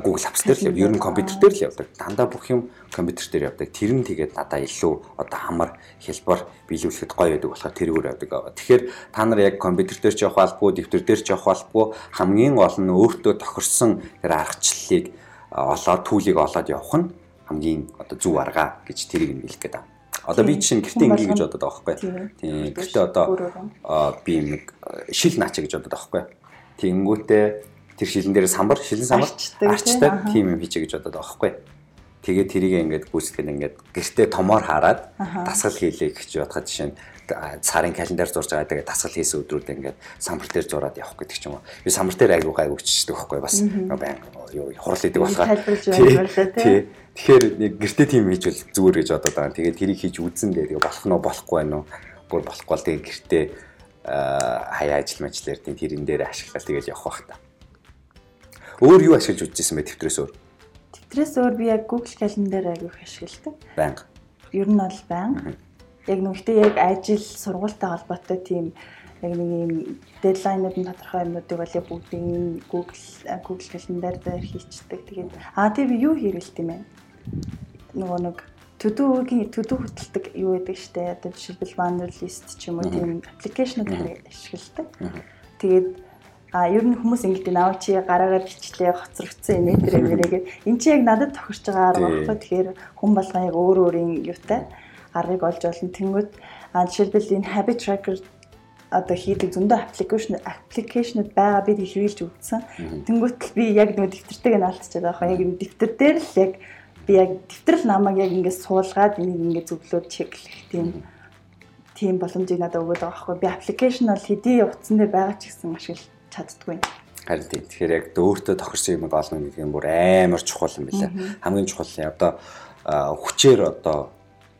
Google Apps дээр л ер нь компьютер дээр л явдаг. Дандаа бүх юм компьютер дээр явдаг. Тэр нь тэгээд надаа илүү одоо амар хэлбэр биелүүлэхэд гоё байдаг болохоор тэрүүгээр явдаг. Тэгэхээр та нар яг компьютер дээр ч явах албагүй, дэвтэр дээр ч явах албагүй хамгийн гол нь өөртөө тохирсон тэр аргачлалыг олоод түүлийг олоод явах нь хамгийн одоо зөв арга гэж тэрийг нь хэлэх гээд байна. Одоо би чинь гэртээ ингээ гэж бодоод байгаа байхгүй. Тийм. Гэртээ одоо би нэг шил наача гэж бодоод байгаа байхгүй. Тэнгүүтээ тэр шилэн дээр самбар, шилэн самбар арчдаг тийм юм хийчээ гэж бодоод байгаа байхгүй. Тэгээд тэрийг ингээд гүйцэтгэх ингээд гэртээ томоор хараад дасгал хийлээ гэж бодоход жишээ нь сарын календар зурж байгаа тэгээд дасгал хийсэн өдрүүд ингээд самбар дээр зураад явах гэдэг ч юм уу. Би самбар дээр айгуу гайгүй чичдэг байхгүй бас байн юу хурал идэг болохоор. Тий. Тэгэхээр нэг гэртээ тийм хийжвэл зүгээр гэж бодоод байгаа. Тэгээд тэрийг хийж үзэн дээр болох нь болохгүй байна уу? Бүр болохгүй л тэгээд гэртээ хаяа ажил мэжлэр тийм тэрэн дээр ашиглал тэгээд явах бах та. Өөр юу ашиглаж үзсэн бэ тэмдрээс өөр? Тэмдрээс өөр би яг Google календар айгүйх ашигладаг. Банга. Ер нь бол банга яг нүгтээ яг ажил сургуультай холбоотой тийм яг нэг юм дедлайнууд нь тодорхой юмнуудыг бол бүгдийг Google Google календар дээр хийчихдэг. Тэгээд аа тийм юу хэрэгэлт юм бэ? Нөгөө нэг төдөөгийн төдөө хөтэлдэг юу гэдэг штэ. Одоо жишээлбэл banner list ч юм уу тийм аппликейшнууд ашигладаг. Тэгээд а ер нь хүмүүс ингэдэг наа чи гараагаар бичлээ хоцрогдсон энэ тэрэгээрээ эн чи яг надад тохирч байгаа арга багхгүй тэгэхээр хүн болгоо яг өөр өөрийн юутай аргыг олж олно. Тэнгүүд жишээлбэл энэ habit tracker одоо хийдэг зөндөө аппликейшн аппликейшнуд байгаа бид хэрэгжилж өгсөн. Тэнгүүтэл би яг нэг дэвтэртэйг нь алдчихад байгаа. Яг энэ дэвтэр дээр л яг би яг дэвтэр л намайг яг ингээд суулгаад энийг ингээд зөвлөөд чеклэх тийм тийм боломжийг надад өгöd байгаа байхгүй. Би аппликейшн бол хэдий утсан дээр байгаа ч гэсэн ашиглаж чаддгүй. Харин тийм. Тэгэхээр яг өөртөө тохирсон юм олно гэдэг юм бүр амар чухал юм билээ. Хамгийн чухал нь одоо хүчээр одоо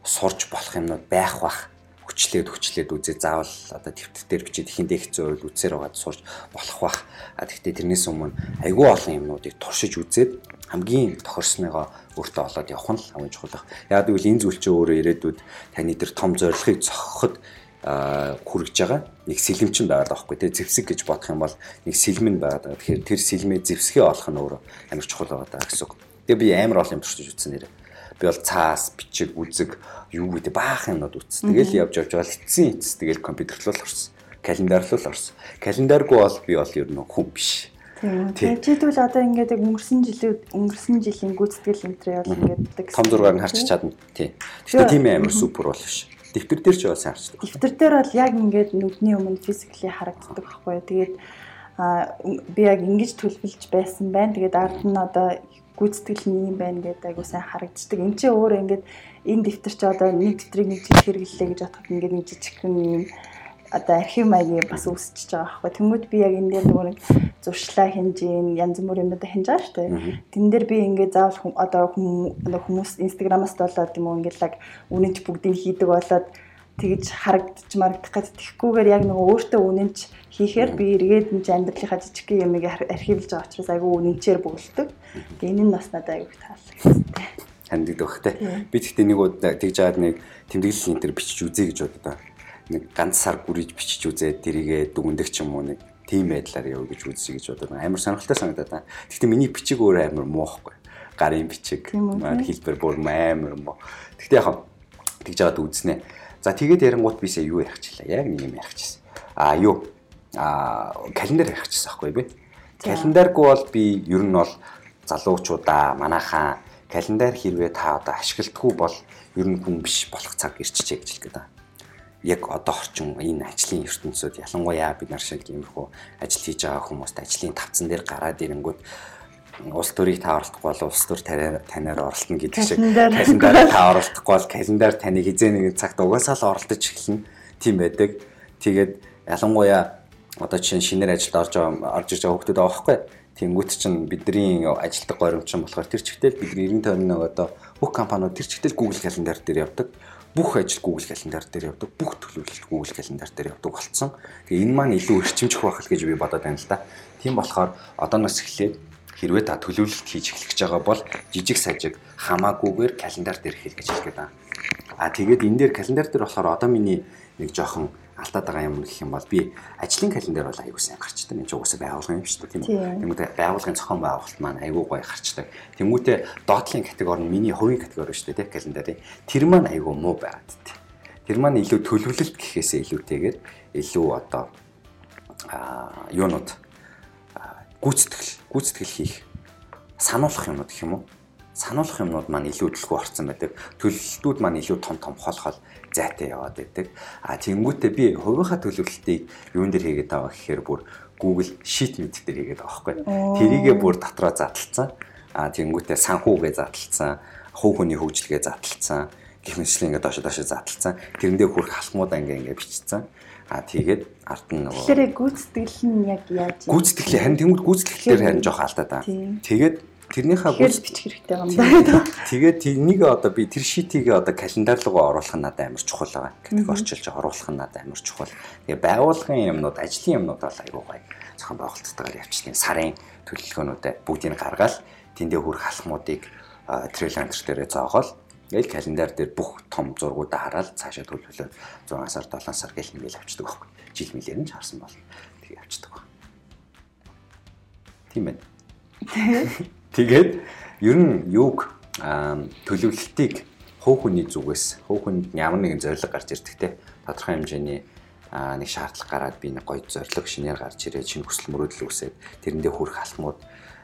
сурж болох юмнууд байх бах хүчлээд хүчлээд үзээ заавал одоо дээр бичиж ихэндээ хэцүү байвал үцээр байгаад сурж болох бах. А тэгтээ тэрнээс өмнө айгүй олон юмнуудыг туршиж үзээд хамгийн тохирсныгоо өөртөө олоод явах нь хамгийн чухал баг. Яг гэвэл энэ зүйл чинь өөрөө ирээдүйд таны тэр том зорилгыг зохиход хүрэж байгаа нэг сэлэмчин байгаад байгаа байхгүй тий зэвсэг гэж бодох юм бол нэг сэлмэн байгаад байгаа. Тэгэхээр тэр сэлмээ зэвсгээ олох нь өөрөө амар чухал байгаа гэсэн үг. Тэгээ би амар олон юм туршиж үзсэн нэрээ би бол цаас, бичиг, үзэг юу гэдэг баахан юмнууд үзсэн. Тэгэл явж явж байгаа эцсийн эцс тэгэл компьютерлол орсон. Календарлол орсон. Календаргүй бол би бол ер нь хүн биш. Тийм. Жийдвэл одоо ингээд яг өнгөрсөн жилүүд өнгөрсөн жилийн гүйцэтгэл энтрээ бол ингээд том зургаар нь харч чадна. Тийм. Гэхдээ тийм амар супер бол биш. Дэвтэр дээр ч бас харчдаг. Дэвтэр дээр бол яг ингээд нүдний өмнө физикли харагддаг байхгүй. Тэгээд а би яг ингэж төлөвлөж байсан байна. Тэгээд ард нь одоо гүйцэтгэл нь юм байна гэдэг айгуу сайн харагддаг. Энд чинь өөрөө ингээд энэ дэвтэр чи одоо нэг дэвтрийг нэг жил хэрэглэлээ гэж бодоход ингээд нэг жижигхэн юм одоо архив маягийн бас үүсчихэж байгаа байхгүй. Тэнгүүд би яг энэ дээр нөгөө нэг зуршлаа хинжээ, янз бүр юмнууд хинж байгаа шүү дээ. Тэн дээр би ингээд заавал одоо хүмүүс инстаграмаас болоод юм уу ингээд лаг үнэнч бүгдийг хийдэг болоод тэгж харагдаж марагдах гэж тэхгүүгээр яг нөгөө өөртөө үнэнч хийхээр би эргээд энэ амьдралынхаа жижиг юмыг архивлж байгаа учраас айгүй үнэнчээр бөглөдөг. Энэ нь бас надад айгүй таалагдсан. Ханддаг өгөхтэй. Би тэгтээ нэг удаа тэгж аваад нэг тэмдэглэл энэ төр бичиж үзье гэж бодоо. Нэг ганц сар гүрийж бичиж үзээд тэрийгэ дүгндэг ч юм уу нэг тийм байдлаар яв гэж үзье гэж бодоо. Амар сонирхолтой санагдаад. Тэгтээ миний бичиг өөр амар муухгүй. Гарын бичиг, хэлбэр бүр амар муу. Тэгтээ яг тэгж аваад үзнэ За тэгээд ярингууд бисээ юу ярих чилээ. Яг нэг юм ярих чийсэн. А юу? А календар ярих чийсэн аахгүй би. Календаргүй бол би ер нь бол залуучуудаа манайхаа календар хэрвээ та одоо ашигладаггүй бол ер нь хүн биш болох цаг ирчихэ гэж хэлгээд байна. Яг одоо орчин энэ ажлын ертөнцид ялангуяа бид нар шиг иймэрхүү ажил хийж байгаа хүмүүст ажлын тавцан дээр гараад ирэнгүүт улс төрийг та оролдохгүй бол улс төр танаар оролдоно гэдэг шиг календар та оролдохгүй бол календар таны хизээ нэгэн цагт угаасаа л оролдож эхэлнэ тийм байдаг. Тэгээд ялангуяа одоо чинь шинээр ажилд орж орж ирж байгаа хүмүүс байхгүй. Тэнгүүт чинь бидний ажилтг горимчин болохоор тэр чигтэл бидний 90 тоног одоо бүх компаниуд тэр чигтэл Google календар дээр явдаг. Бүх ажил Google календар дээр явдаг. Бүх төлөвлөлт Google календар дээр явдаг болцсон. Тэгээ энэ маань илүү эрчимжих байх л гэж би бодоод байна л да. Тийм болохоор одооноос эхлээд хэрвээ та төлөвлөлт хийж эхлэх гэж байгаа бол жижиг сажиг хамаагүйгээр календар дээр гэж хэлгээд байна. А тэгээд энэ дээр календар дээр болохоор одоо миний нэг жоохон алдаад байгаа юм гэх юм бол би ажлын календар бол аягүй сайн гарчдаг. Энэ ч угаасаа байгуулгын юм шүү дээ тийм үү. Тэмүүтэ байгуулгын зохион байгуулалт маань аягүй гоё гарчдаг. Тэмүүтэ доотлын категори нь миний хувийн категори шүү дээ тийм календарыг. Тэр маань аягүй муу байгаад тийм. Тэр маань илүү төлөвлөлт гэхээсээ илүүтэйгээр илүү одоо а юунууд гүйцэтгэл гүйцэтгэл хийх. Сануулгах юмнууд гэх юм уу? Сануулгах юмнууд маань илүү төлхөө орцсон байдаг. Төлөвлөлтүүд маань илүү том том хол хол зайтай яваад байдаг. А тэнгуүтээ би хувийнхаа төлөвлөлтийг юун дээр хийгээд байгаа гэхээр бүр Google Sheet мэт дээр хийгээд байгаа байхгүй. Тэрийгээ бүр дотроо задлцсан а тэнгуүтээ санхүүгээ задлцсан хуу хөний хөгжлөгээ задлцсан гэх мэтлээ ингээд доошо доошо задлцсан тэрэндээ хүрх халхмуудаа ингээ ингээ бичсэн А тэгээд ард нь нөгөө Тэгэхээр гүйцэтгэл нь яг яаж гүйцэтгэл харин тэнгууд гүйцэтгэлээр харин жоох алдаа та. Тэгээд тэрнийхээ гүйц бичих хэрэгтэй юм байна. Тэгээд тэрнийг одоо би тэр шитийг одоо календар руу оруулах нь надад амар чухал байгаа. Гэдэг орчилж оруулах нь надад амар чухал. Тэгээ байгууллагын юмнууд, ажлын юмнууд бол айгүй гоё. Зохион байгуулалтайгаар явчихсан сарын төлөвлөгөөнүүдэд бүгдийг гаргаал тэндээ хүрэх халахмуудыг трейлантер дээрээ зоогоол Ингээл календар дээр бүх том зургуудаа хараад цаашаа төлөвлөлөө 6 сар 7 сар гэх ингээл авчдаг байхгүй. Жил мэлээр нь чарсан бол тэгээ авчдаг байна. Тийм байна. Тэгээд ер нь юуг төлөвлөлтийг хуу хүний зүгээс хуу хүнд ямар нэгэн зорилго гарч ирдэг те тодорхой хэмжээний нэг шаардлага гараад би нэг гоё зорилго шинээр гарч ирээд шинэ хүсэл мөрөөдөл үсээд тэрэндээ хүрэх алхмууд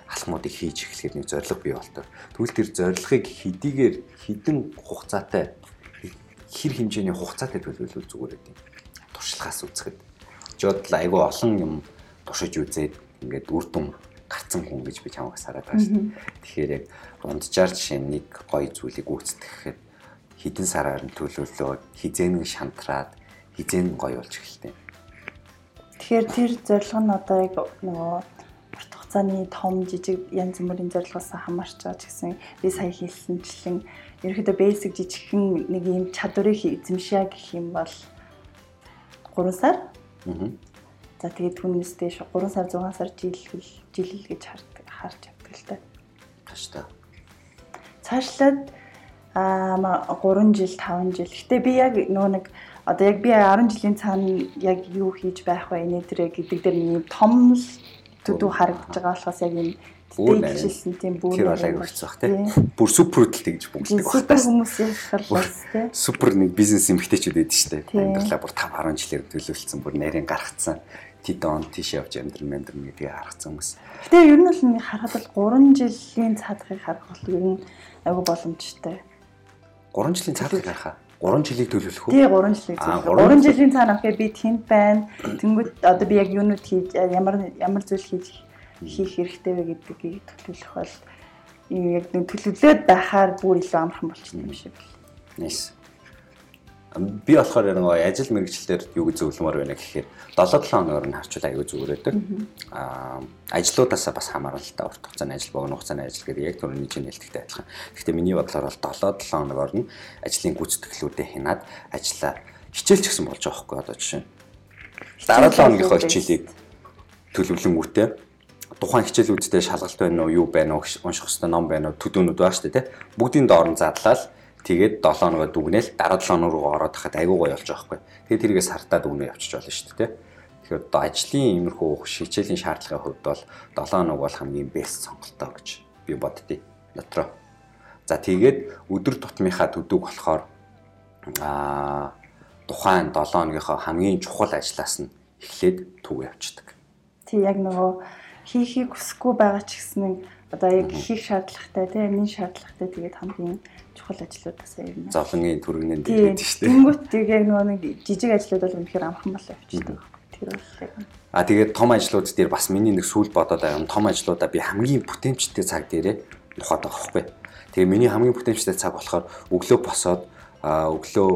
алхмуудыг хийж эхлэхэд нэг зорилго бий болдог. Тэгвэл тэр зорилгыг хэдийгээр хідэн хугацаатай хэр хэмжээний хугацаатай төлөвлөвөл зүгээр гэдэг. Туршлагаас үзэхэд жод айгүй олон юм туршиж үзээд ингээд үр дүн гарцсан хүн гэж би чамаас хараад байгаа шүү дээ. Тэгэхээр яг унджаар жишээ нэг гоё зүйлийг гүйцэтгэхэд хідэн сараар нь төлөвлөө хизээнэн шантраад хизээн гоё болж эхэлтэй. Тэгэхээр тэр зорилго нь одоо яг нөгөө хугацааны том жижиг янз бүрийн зорилгоос хамаарч байгаа ч гэсэн би сая хэлсэнчлэн ерөөхдөө basic жижигхэн нэг юм чадварыг эзэмшээ гэх юм бол 3 сар. За тэгээд түүнээс дээш 3 сар 6 сар жил жил гэж хардаг харж явдаг л та. Тааштай. Цаашлаад аа 3 жил 5 жил. Гэтэ би яг нөгөө нэг одоо яг би 10 жилийн цаана яг юу хийж байх вэ нэ тэрэ гэдэг дээр нэг том л төдөө харагдаж байгаа болохоос яг юм дээджилсэн тийм бүр тэр бол аягүй хэцүү бах тий. Бүр супер хөдөлт гэж бүгддэг баг. Супер хүмүүс яхал бас тий. Супер нэг бизнес эмгтээчүүд байдаг шүү дээ. Амьдралаа бүр 5 10 жилээр төлөвлөсөн бүр нарийн гаргацсан. Тэд он тийш явж амьдрал амьдрал гэдгийг харгацсан хүмүүс. Гэтэ ер нь бол нэг харахад бол 3 жилийн цаадхыг харах бол ер нь аягүй боломжтой. 3 жилийн цаадхыг харахаа 3 жилийг төлөвлөх үү? Тий 3 жилийг төлөвлөх. 3 жилийн цаана авахыг би тэнд байна. Тэнгүүд одоо би яг юунууд хийж ямар ямар зүйл хийж хийх хэрэгтэй вэ гэдгийг төлөвлөх бол яг нэг төлөвлөөд байхаар бүр илүү амархан болчихсон юм шиг. Nice би болохоор нэг ажил мэргэжилтээр юу гэж зөвлөмөр байна гэхээр 7-7 хоногор нь харчвал аюу зүгээр байдаг. Аа ажлуудаасаа бас хамаарал л та урт хугацааны ажил, богино хугацааны ажил гэдэг яг түрүүний чинь нэлтэгтэй адилхан. Гэхдээ миний бодлоор бол 7-7 хоногор нь ажлын гүйцэтгэлүүдээ хянаад ажиллаа хичээлч гэсэн болж байгаа хгүй одоо жишээ. Дараа 7 хоногийнхоо хичээлийг төлөвлөнгүүтээ тухайн хичээлүүдтэй шалгалт байна уу, юу байна уу, унших хэвээр ном байна уу, төдөөнүүд байна шүү дээ, бүгдийн доор нь задлаад Тэгээд 7 хоногоо дүгнээл дараа 7 хоног руу ороод хахад айгүй гоё болж байгаа байхгүй. Тэгээд тэрийгээ сартаа дүгнээ явчих болно шүү дээ. Тэгэхээр одоо ажлын иймэрхүү хичээлийн шаардлагын хувьд бол 7 хоног бол хамгийн бэст сонголтоо гэж би боддتي. Дотроо. За тэгээд өдөр тутмынхаа төдөг болохоор аа тухайн 7 хоногийнхоо хамгийн чухал ажлаас нь эхлээд түг явчихдаг. Тий яг нөгөө хийхийг хүсэхгүй байгаа ч гэсэн одоо яг хийх шаардлагатай тийм энэ шаардлагатай тэгээд хамгийн чухал ажлуудаас ер нь зовлонгийн түргэнэн дээр байдаг шүү дээ. Тэнгүүт тийг яг нөгөө нэг жижиг ажлууд бол үнэхээр амархан болоо явчихдаг. Тэр бол яг А тэгээд том ажлууд дээр бас миний нэг сүүл бодоод байгаа том ажлуудаа би хамгийн бүтээмжтэй цаг дээрээ ухаад байгаа байхгүй. Тэгээ миний хамгийн бүтээмжтэй цаг болохоор өглөө босоод өглөө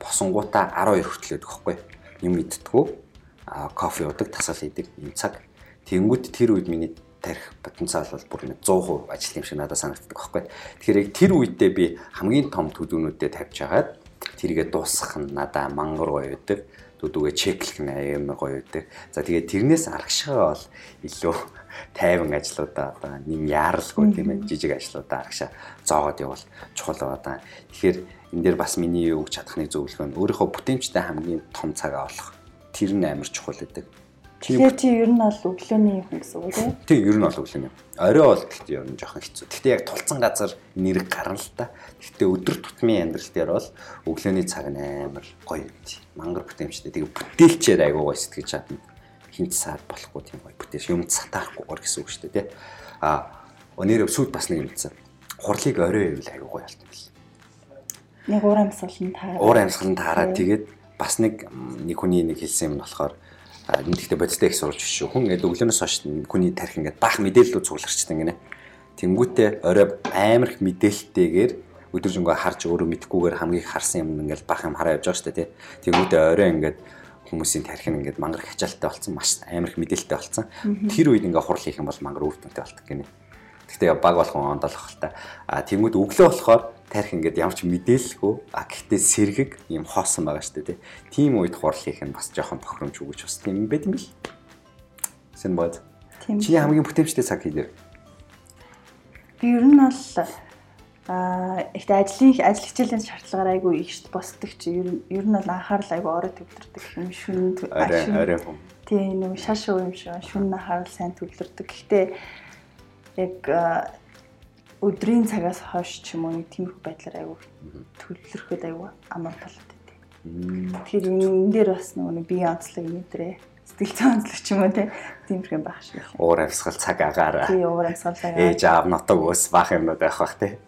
босонгуудаа 12 хүртэл байдаг байхгүй. Юм идтгүү кофе уудаг, тасал хийдэг юм цаг. Тэнгүүд тэр үед миний тарих потенциал бол бүр 100% ажил юм шиг надад санагддаг байхгүй. Тэгэхээр яг тэр үедээ би хамгийн том төдүүнүүдэд тавьж хагаад тэргээ дуусгах нь надад мангар гоё байдаг. Төдүүгээ чеклэх нь амар гоё байдаг. За тэгээд тэрнээс аргашгаа бол илүү тайван ажлуудаа одоо нэм яаралгүй тийм ээ жижиг ажлуудаа аргашаа зоогоод явал чухал байгаа. Тэгэхээр энэ дээр бас миний юу гэж чадахныг зөвлөх нь өөрийнхөө бүтээмжтэй хамгийн том цагаа олох. Тэр нь амар чухал гэдэг Тэгэхээр чи ер нь бол өглөөний хүн гэсэн үг тийм? Тийм, ер нь бол өглөөний. Орой бол гэхдээ ер нь жоохон хэцүү. Гэхдээ яг тулцсан газар нэрэг гарна л та. Гэхдээ өдөр тутмын амьдрал дээр бол өглөөний цаг нь амар гоё юм чи. Мангар бүтээмжтэй. Тэгээ бүтээлчээр айгуу гоё сэтгэж чадна. Хинт саад болохгүй тийм гоё бүтээш юм сатаахгүйгээр гэсэн үг шүү дээ, тийм. А өнөөрөө сүйд бас нэг юм хэлсэн. Хурлыг орой ивэл айгуу гоё болт юм бэл. Нэг уур амьсгал нь таараад. Уур амьсгал нь таараад тэгээд бас нэг нэг хүний нэг хэлсэн юм болохоор энэ гэхдээ бодистой их сурч шүү. Хүн ингээд өглөөнөөс хойш хүний тарих ингээд баах мэдээлэлүүд цугларчдаг гинэ. Тэнгүүтээ орой амар их мэдээлэлтэйгээр өдөржингөө харж өөрөө мэдхгүйгээр хамгийн харсан юм ингээл бах юм хараа явж байгаа шүү дээ тий. Тэгмүүдээ орой ингээд хүмүүсийн тархин ингээд мангар хачаалттай болсон маш амар их мэдээлэлтэй болсон. Тэр үед ингээд хурал хийх юм бол мангар үр дүнтэй болдог гинэ. Гэхдээ баг болгон ондолох л та. А тэгмүүд өглөө болохоор тарих ингээд ямар ч мэдээлэлгүй а гэхдээ сэргэг юм хоосон байгаа шүү дээ тийм үед хурал хийх нь бас жоохон бохромж өгч бас тийм байт юм бил. Сэн бод. Чи хамгийн бүтээмжтэй цаг хийлээ. Би ер нь бол Аа ихтэй ажлын ажил хичээлийн шаардлагаар айгүй их босдог чи ер нь бол анхаарал айгүй орой төвлөрдөг юм шүн арай арай хүм. Тийм нэг шаш уу юм шиг шүн анхаарал сайн төвлөрдөг. Гэхдээ яг өдрийн цагаас хойш ч юм уу нэг тиймэрхүү байдлаар айгүй төвлөрөхөд айгүй амар болоод байдیں۔ Тэгэхээр энэ дээр бас нэг бие онцлог мэдрээ сэтгэл зүйн онцлог ч юм уу тийм юм байх шиг. Уур амьсгал цаг агаараа. Тийм уур амьсгал агаар. Ээж аав нотог ус бах юмнууд байх бах тий.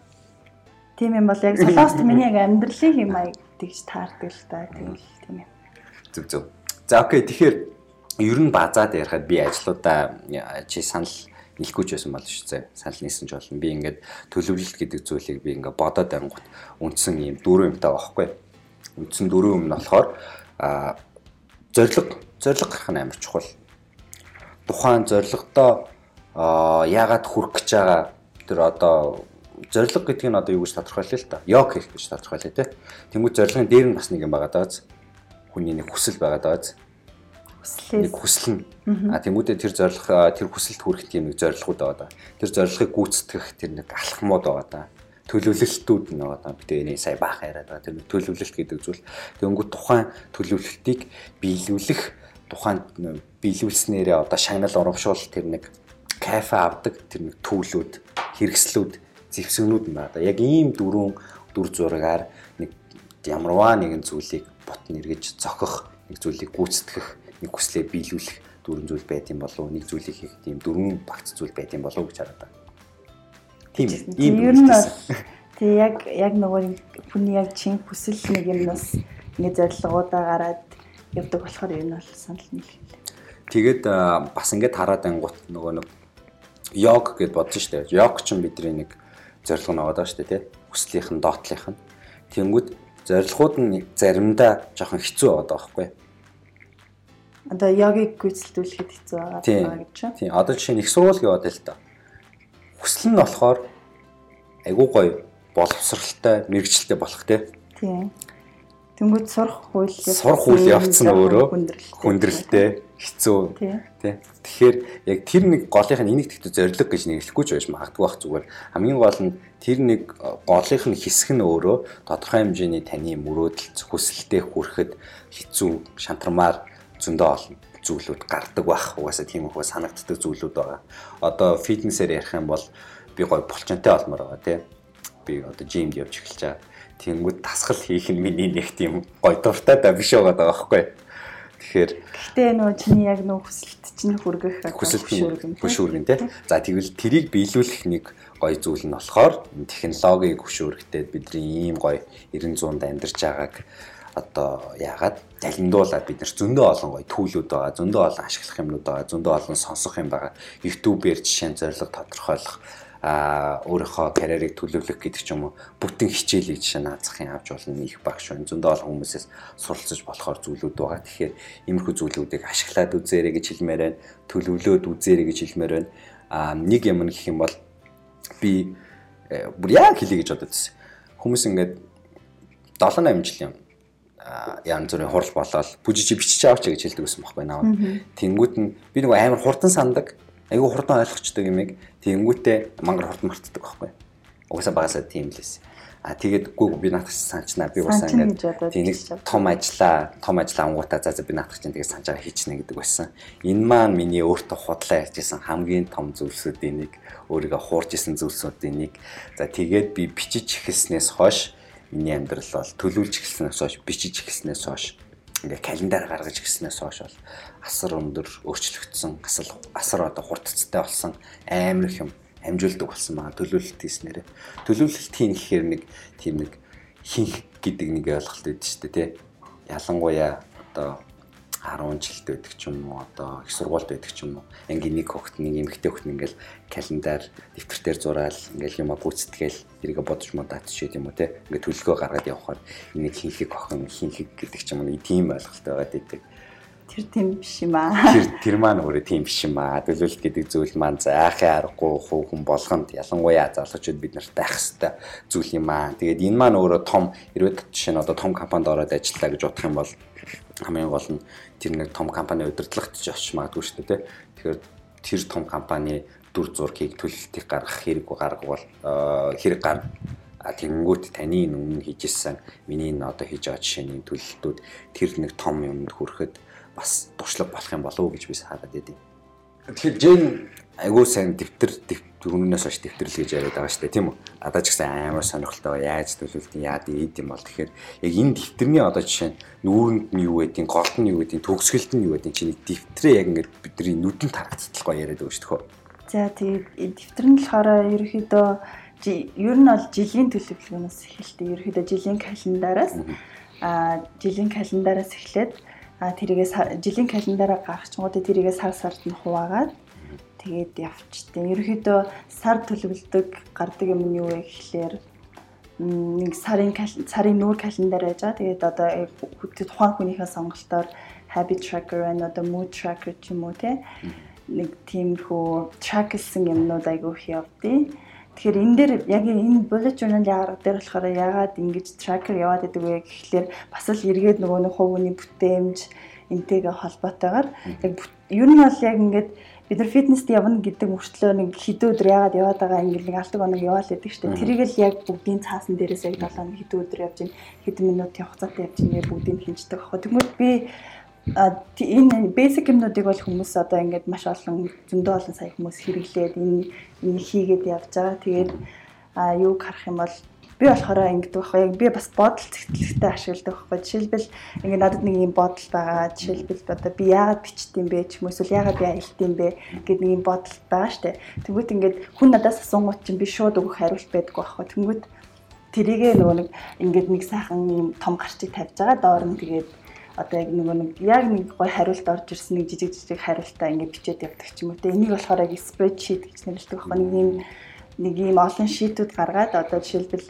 Тийм юм бол яг солост миний яг амьдралын юм аяг тэгж таардаг л та тэгэл тийм юм. Зүг зүг. За окей тэгэхээр ер нь базаад ярихад би ажлуудаа чи санал нийлэхгүй ч байсан бол шүү дээ. Санал нийсэн ч болно. Би ингээд төлөвлөлт гэдэг зүйлийг би ингээд бодоод ангууд үндсэн юм дөрөв юмтай байхгүй. Үндсэн дөрөв юм нь болохоор а зориг зориг гарах нь амар чухал. Тухайн зоригдоо яагаад хүрэх гэж байгаа тэр одоо зориг гэдэг нь одоо юу гэж тодорхойлъё л та. Йог хийх гэж тодорхойлъё те. Тэнгүүд зорилгын дээр нь бас нэг юм байгаа даа. Хүний нэг хүсэл байгаа даа. Нэг хүсэл нь. А тэмүүдээ тэр зориг тэр хүсэлд хүрэх тийм нэг зорилгоуд байгаа даа. Тэр зорилгыг гүйцэтгэх тэр нэг алхмууд байгаа даа төлөвлөлтүүд нь одоо бид энэ сая баах яриад байгаа. Тэр төлөвлөлт гэдэг зүйл. Тэнгүүд тухайн төлөвлөлтийг биелүүлэх тухайн биелүүлснээрээ одоо шагнал урамшуул тэр нэг кафе авдаг тэр нэг төлөвлөд хэрэгслүүд зэвсэгнүүд нь байна. Яг ийм дөрвөн дүр зургаар нэг ямарваа нэгэн зүйлийг бот нэргэж зохих, нэг зүйлийг гүйцэтгэх, нэг хүслээ биелүүлэх дөрвөн зүйл байт юм болов уу? Нэг зүйлийг хийх тийм дөрвөн багц зүйл байт юм болов уу гэж хараад байна. Тийм ийм нь бол тий яг яг нөгөө хүний яг чин хүсэл нэг юмнаас ингэ зорилгоудаа гараад явдаг болохоор нь бол санал нийлээ. Тэгээд бас ингээд хараад ангууд нөгөө нэг йог гэд бодсон шүү дээ. Йог ч бидний нэг зорилго нь байгаа шүү дээ тий. Хүслийнх нь доотлих нь. Тэнгүүд зорилгууд нь заримдаа жоохон хэцүү байгаа байхгүй. Одоо йогиг гүйцэлдүүлэхэд хэцүү байгаа гэж чинь. Тийм. Одоо жишээ нь их сургууль яваад л та. Хүсэл нь болохоор айгуу гоё боловсралтай, мэрэгчлээ болох тий. Тийм. Тэнгүүд сурах хууль сурах хууль явцсан өөрөө хүндрэлтэй хэцүү тий. Тэгэхээр яг тэр нэг голынх нь энийг тэгтээ зориг гэж нэрлэхгүй ч байж магадгүй бах зүгээр хамгийн гол нь тэр нэг голынх нь хэсэг нь өөрөө тодорхой хэмжээний таны мөрөөдөл хүсэлтэд хүрэхэд хэцүү шантармаар зөндөө олон зүйлүүд гардаг байх. Угаасаа тийм их санагддаг зүйлүүд байгаа. Одоо фитнесээр ярих юм бол би гоё булчинтай олмоор байгаа тий. Би одоо жимд явж эхэлж байгаа Тэнгүүд тасгал хийх нь миний нэг тийм гой дуртай да биш байгаа байхгүй. Тэгэхээр гэхдээ нөө чиний яг нөө хүсэлт чинь хүргэх хүсэлт хөшүүргэн тий. За тэгвэл тэрийг биелүүлэх нэг гой зүйл нь болохоор технологиг хөшүүргтэй бидний ийм гой 900-д амьдарч байгааг одоо яагаад залиндуулаад бид нар зөндөө олон гоё түүлүүд байгаа, зөндөө олон ашиглах юмнууд байгаа, зөндөө олон сонсох юм байгаа. YouTube-ээр жишээ нь зориг тодорхойлох а өөрийнхөө карьерийг төлөвлөх гэдэг ч юм уу бүтэн хичээлийг жишээ нь наазахын авч болно их багш байна. Зөндөө олон хүмүүсээс суралцж болохоор зүйлүүд байгаа. Тэгэхээр иймэрхүү зүйлүүдийг ашиглаад үзээрэй гэж хэлмээр байна. Төлөвлөөд үзээрэй гэж хэлмээр байна. А нэг юм гэх юм бол би э, бүр яг хэлье гэж бодод байсан. Хүмүүс ингээд 7 8 жилийн янз бүрийн хурал болоод бүжиж бичиж аваач гэж хэлдэг байсан байхгүй наа. Тэнгүүт нь би нэг амар хурдан сандаг айгүй хурдан ойлгочдөг юмыг тэгэнгүүтээ мангар хурдан мартдаг байхгүй. Угаасаа багасаа тийм л байсан. А тэгээд гүү би наадах санчнаа би уусаа ингээд тийм нэг том ажлаа том ажлаа ангуудаа за за би наадах чинь тэгээд санчаа хийчихнэ гэдэг байсан. Энэ маань миний өөртөө худлаа ярьжсэн хамгийн том зүйлсүүдийн нэг өөрийгөө хуурж исэн зүйлсүүдийн нэг. За тэгээд би бичиж эхэлснээс хойш миний амьдрал бол төлөвлөж эхэлснээс хойш бичиж эхэлснээс хойш ингээ календар гаргаж гиснээс хойш бол асар өндөр өөрчлөгдсөн асал асар одоо хурдцтай болсон амар их юм амжуулдаг болсон маа. Төлөвлөлт хийснээр. Төлөвлөлт хийн гэхээр нэг тийм нэг хинх гэдэг нэг ойлголт өгдөө шүү дээ тий. Ялангуяа одоо 10 жилд байдаг ч юм уу одоо их сургуульд байдаг ч юм уу. Ангийн нэг хогт нэг эмэгтэй хогт ингээл календар дэвтэртээр зураал ингээл юм гүйцэтгээл тэрийг бодож модаач шийд юм уу те. Ингээд төлөвлөгөө гаргаад явхаар энийг хийхийг охин хийхийг гэдэг ч юм уу нэг тийм ойлголттой байгаад идэг Тэр тийм биш юм аа. Тэр тэр маань өөрөө тийм биш юм аа. Төлөвлөлт гэдэг зүйл маань заахын аргагүй хүүхэн болгонд ялангуяа залуучууд бид нарт байх хэвээр зүйл юм аа. Тэгээд энэ маань өөрөө том хэрвээ жишээ нь одоо том компанид ороод ажиллаа гэж бодох юм бол хамгийн гол нь тэр нэг том компани удирдлагт ч очиж магадгүй шүү дээ. Тэгэхээр тэр том компани дүр зургийг төлөлтийг гаргах хэрэг гаргавал хэрэг гар а тэнгүүт таны өмнө хийжсэн миний энэ одоо хийж байгаа жишээний төлөлтүүд тэр нэг том юмд хүрэхэд бас туршлага болох юм болов уу гэж би хараад байдیں۔ Тэгэхээр Жен айгуу сайн дэвтэр дөрөвнөөс хойш дэвтэрл гэж яриад байгаа шүү дээ тийм үү? Адаа ч гэсэн амар сонирхолтой яаж төлөвлөлтийн яад ийд юм бол тэгэхээр яг энэ дэвтэрний одоо жишээ нь нүүрэнд нь юу байдیں, голд нь юу байдیں, төгсгөлд нь юу байдیں чиний дэвтрээ яг ингээд бидний нүдэнд харагдцлахгүй яриад байгаа шүү дээ. За тэгээд дэвтэр нь болохоор ерөөхдөө ер нь бол жилийн төлөвлөгөөнөөс эхэлдэг. Ерөөхдөө жилийн календараас аа жилийн календараас эхлээд А тэрийгээ жилийн календараа гаргachгуудаа тэрийгээ сар сард нь хуваагаад тэгээд явчихдээ. Ерөнхийдөө сар төлөвлөдөг гардаг юм нь юу вэ гэхлээр нэг сарын сарын нүүр календар байж байгаа. Тэгээд одоо тухайн хүнийхээ сонголтоор habit tracker and одоо mood tracker ч юм уу те нэг тиймэрхүү track-сэн юмнууд айгүй их явдیں۔ Тэгэхээр энэ дээр яг энэ bullet journal яагаад дээр болохоор яагаад ингэж tracker яваад байдаг вэ гэхлээр бас л эргээд нөгөө нэг хувийн бүтээмж энтэйгээ холбоотойгоор яг ер нь бол яг ингээд бид нар фитнест явна гэдэг мөртлөө нэг хэдэн өдөр яагаад яваад байгаа ингээд нэг алдаг оног яваал байдаг шүү дээ. Тэрийг л яг бүгдийн цаасан дээрээс яг 7 хэдэн өдөр явж ин хэдэн минут явах цаатай явж ин бүгдийг хинждэг аахгүй. Тэгмээд би энэ basic юмнуудыг бол хүмүүс одоо ингээд маш олон зөндөө олон сая хүмүүс хэрэглээд энэ энэ хийгээд явж байгаа. Тэгээд а юуг харах юм бол би болохоор ингэдэг байхгүй яг би бас бодол цэгцлэгтэй ашигладаг байхгүй. Жишээлбэл ингээд надад нэг юм бодол байгаа. Жишээлбэл одоо би яагаад бичт юм бэ? Ч юм эсвэл яагаад би аялт юм бэ? Гэдэг нэг юм бодол байгаа штэ. Тэгвэл ингээд хүн надаас асуунгууд чинь би шууд өгөх хариулт байдаггүй байхгүй. Тэгвэл тэрийгээ нөгөө нэг ингээд нэг сайхан юм том гарчиг тавьж байгаа. Доор нь тэгээд одоо яг нөгөө нэг яг нэг гой хариулт орж ирсэн нэг жижиг жижиг хариултаа ингээд бичээд явдаг ч юм уу те энийг болохоор яг spreadsheet гэж нэрлэдэг байхгүй нэг юм нэг юм олон шийтүүд гаргаад одоо жишээлбэл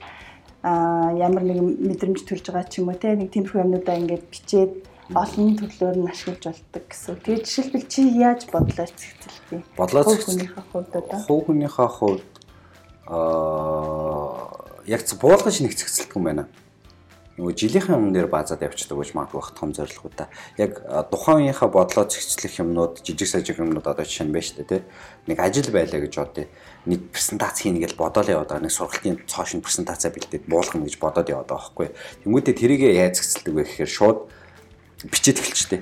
а ямар нэг мэдрэмж төрж байгаа ч юм уу те нэг тиймэрхүү юмнуудаа ингээд бичээд олон төрлөөр нь ашиглаж болдог гэсэн. Тэгээд жишээлбэл чи яаж бодлоо цэгцэлтий? Бодлоо цэгцэлтийнхаа хувьд одоо хувь хүнийхээ хувьд аа яг буулгаж нэг цэгцэлдэг юм байна нөгөө жилийнхээ өмнө дээр баазад явчихдаг гэж магадгүй бах том зорилгоудаа. Яг тухайн үеийнхээ бодлоо зэгцлэх юмнууд, жижиг сажиг юмнууд одоо жишээ нь байна шүү дээ, тий. Нэг ажил байлаа гэж бодъё. Нэг презентац хийнэ гэж бодоод яваад байгаа. Нэг сургалтын цоошин презентацаа бэлдээд буулгах гэж бодоод яваад байгаа байхгүй. Тэнгүүдээ тэрийг яаж зэгцэлдэг вэ гэхээр шууд бичиж эхэлчихтэй.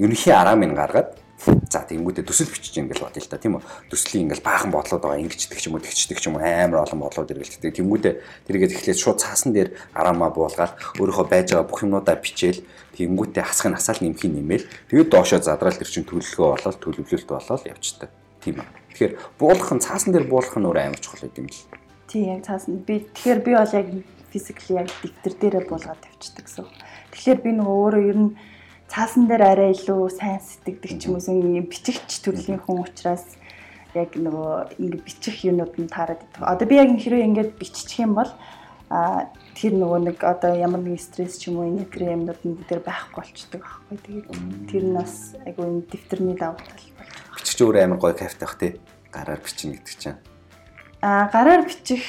Ерөнхий араа минь гаргаад За тэнгүүдээ төсөл бичиж ингээл бодъё л та тийм үү. Төслийн ингээл баахан бодлоод байгаа ингэждэг ч юм уу тэгчдэг ч юм уу амар олон бодлоод эргэлддэг. Тэнгүүдээ тэргээд эхлээд шууд цаасан дээр араамаа буулгаад өөрийнхөө байж байгаа бүх юмнуудаа бичээл тэнгүүдээ хасхын асаал нэмхийн нэмэл тэгээд доошоо задрал тэр чин төлөвлөгөө болоод төлөвлөлт болоод явчихдаг. Тийм үү. Тэгэхээр буулгах нь цаасан дээр буулгах нь өөр амар чухал юм л. Тийм яг цаасан би тэгэхээр би бол яг физикли яг дэвтэр дээрээ буулгаад явчихдаг гэсэн. Тэгэхээр би нөгөө өөрөө ер нь цаасан дээр арай илүү сайн сэтгэдэг ч юм уу юм бичигч төрлийн хүн учраас яг нөгөө ингэ бичих юмуд нь таарад идэх. Одоо би яг хэрвээ ингэж биччих юм бол а тэр нөгөө нэг одоо ямар нэг стресс ч юм уу энэ тэр юмнууд нь дээр байхгүй болчдөг байхгүй. Тэгээд тэр нь бас энэ дэвтэрний давуу тал болж байгаа. Бичих өөр амар гоё кайфтай бах тий. Гараар бичнэ гэдэг чинь. А гараар бичих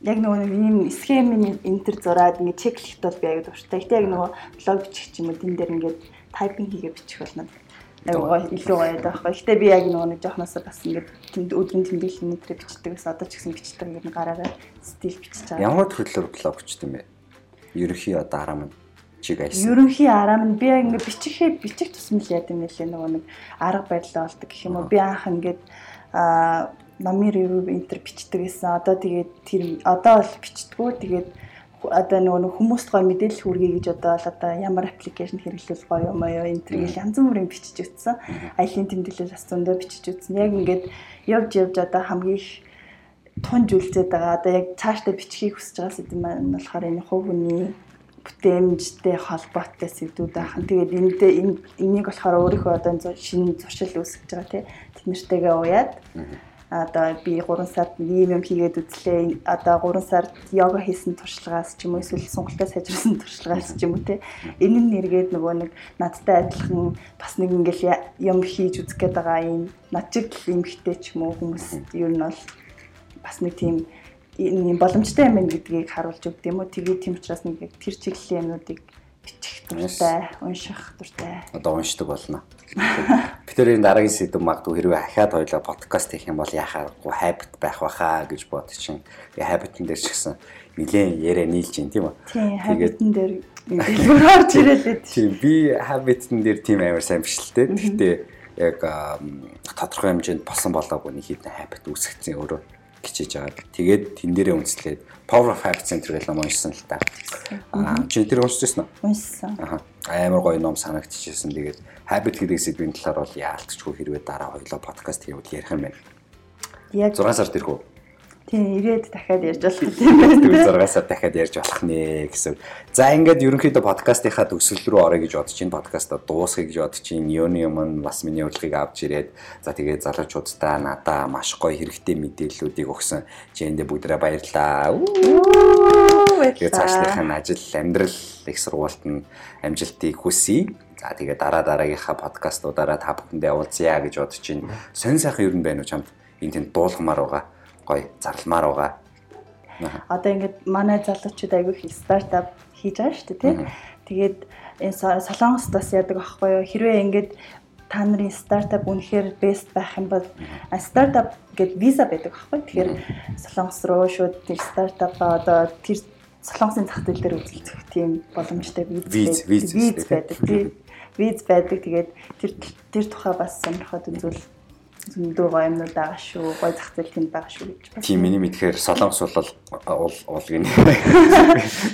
яг нөгөө нэг ийм схемийн энтер зураад ингэ чеклэхт бол би аяг дуртай. Гэтэ яг нөгөө блог бичих ч юм уу тэн дээр ингээд тайпинг хийгээ бичих болно. Гоё илүү гоё байдаг байхгүй. Гэтэ би яг нөгөө нэг жоохносоо бас ингээд тэнд өдрийн тэмдэглэл нэтрэ бичдэг гэсэн одоо ч гэсэн бичдэг ингээд гараараа стил бичиж байгаа. Ямар төрлөөр блог бичдэг юм бэ? Ерөнхий одоо араа мань чиг айсан. Ерөнхий араа мань би ингээд бичихээ бичих тусмал яд юм лээ нөгөө нэг арга барилаа болдог гэх юм уу. Би анх ингээд аа номын ревю энтер бичдэг гэсэн. Одоо тэгээд тэр одоо бол бичдэггүй. Тэгээд одоо нөгөө хүмүүст гой мэдээлэл хүргэе гэж одоо л одоо ямар аппликейшн хэрэглүүл гоё юм аа энэ төр янз бүрийн бичиж үтсэн. Аялын тэмдэглэл бас зөндөө бичиж үтсэн. Яг ингээд явж явж одоо хамгийн их тунж үлдээд байгаа. Одоо яг цаашдаа бичгийг хүсэж байгаа сэдэв маань болохоор энэ хувь хүний бүтээмжтэй холбоотой сэдвүүд ахын. Тэгээд эндээ энийг болохоор өөрийнхөө одоо шинэ зуршил үүсгэж байгаа тий. Тэд нэртэйгээ уяад одоо би 3 сард ийм юм хийгээд үзлээ. Одоо 3 сард йога хийсэн туршлагаас ч юм уу эсвэл сонголтоо сайжруулсан туршлагаас ч юм уу те. Энэ нь нэргээд нөгөө нэг надтай адилхан бас нэг ингээл юм хийж үзэх гээд байгаа юм. Над чиг юм хтэй ч юм уу хүмүүс ер нь бол бас нэг тийм ийм боломжтой юм байна гэдгийг харуулж өгд юм уу. Тэгээд тийм учраас нэг тэр чиглэлийн юмнуудыг бичих дуртай, унших дуртай. Одоо уншдаг болно. Битэрийн дараагийн сэдв магадгүй хэрвээ ахаад хоёлаа подкаст хийх юм бол яхааргүй habit байх баха гэж бод чинь. Habit-н дээр ч гэсэн нилээн яриа нийлж байна тийм үү? Тэгээд habit-н дээр нэлээд орж ирээд. Тийм би habit-н дээр тийм амар сайн биш л дээ. Гэхдээ яг тодорхой хэмжээнд болсон болоогүй нэг хитэн habit үүсгэсэн өөрөө хичээж байгаа. Тэгээд тэн дээрээ үндэслээд Power of Habit Center гэж ном уншсан л та. Аа чи тэр уншижсэн уу? Уншсан. Аа амар гоё ном санагдчихсэн. Тэгээд habit гэдэг сэдвийн талаар бол яалтчгүй хэрвээ дараа хоёлоо подкаст хийвэл ярих юм байна. Яг 6 сард ирэх үү? Тийм, ирээд дахиад ярьж болох юм байна. 6 сар дахиад ярьж болох нэ гэсэн. За ингээд ерөнхийдөө подкастынхаа төгсөл рүү орё гэж бодож чинь подкаста дуусгая гэж бодож чинь Йоны юм бас миний урилгыг авч ирээд за тэгээд залуучуудаа надаа маш гоё хэрэгтэй мэдээллүүдийг өгсөн. Чиндээ бүгдээ баярлалаа. Тэгээд цаашлахын ажил, амьдрал, их сургуульд нь амжилтыг хүсье. За тэгээ дараа дараагийнхаа подкастуудаараа та бүхэндээ уулзъя гэж бодож чинь сонь сайхан юм бэ нүү чамд энэ тэнд дуулгамаар байгаа гоё зарламаар байгаа. Одоо ингээд манай залуучууд айгүй их стартап хийж байгаа шүү дээ тий. Тэгээд энэ солонгост бас яадаг аахгүй юу? Хэрвээ ингээд та нарын стартап үнэхээр бест байх юм бол стартап гэдэг виза байдаг аахгүй. Тэгэхээр солонгос руу шууд тэр стартапа одоо тэр солонгосын зах зээл дээр үзүүлэх тийм боломжтой виз виз байдаг. Виз байдаг. Тэгээд тэр тэр тухай бас сонирхоод үзвэл зөндөө гоё юмнууд байгаа шүү. Гоё зах зээл тэнд байгаа шүү гэж байна. Тийм миний мэдхээр Солонгос бол уул гин.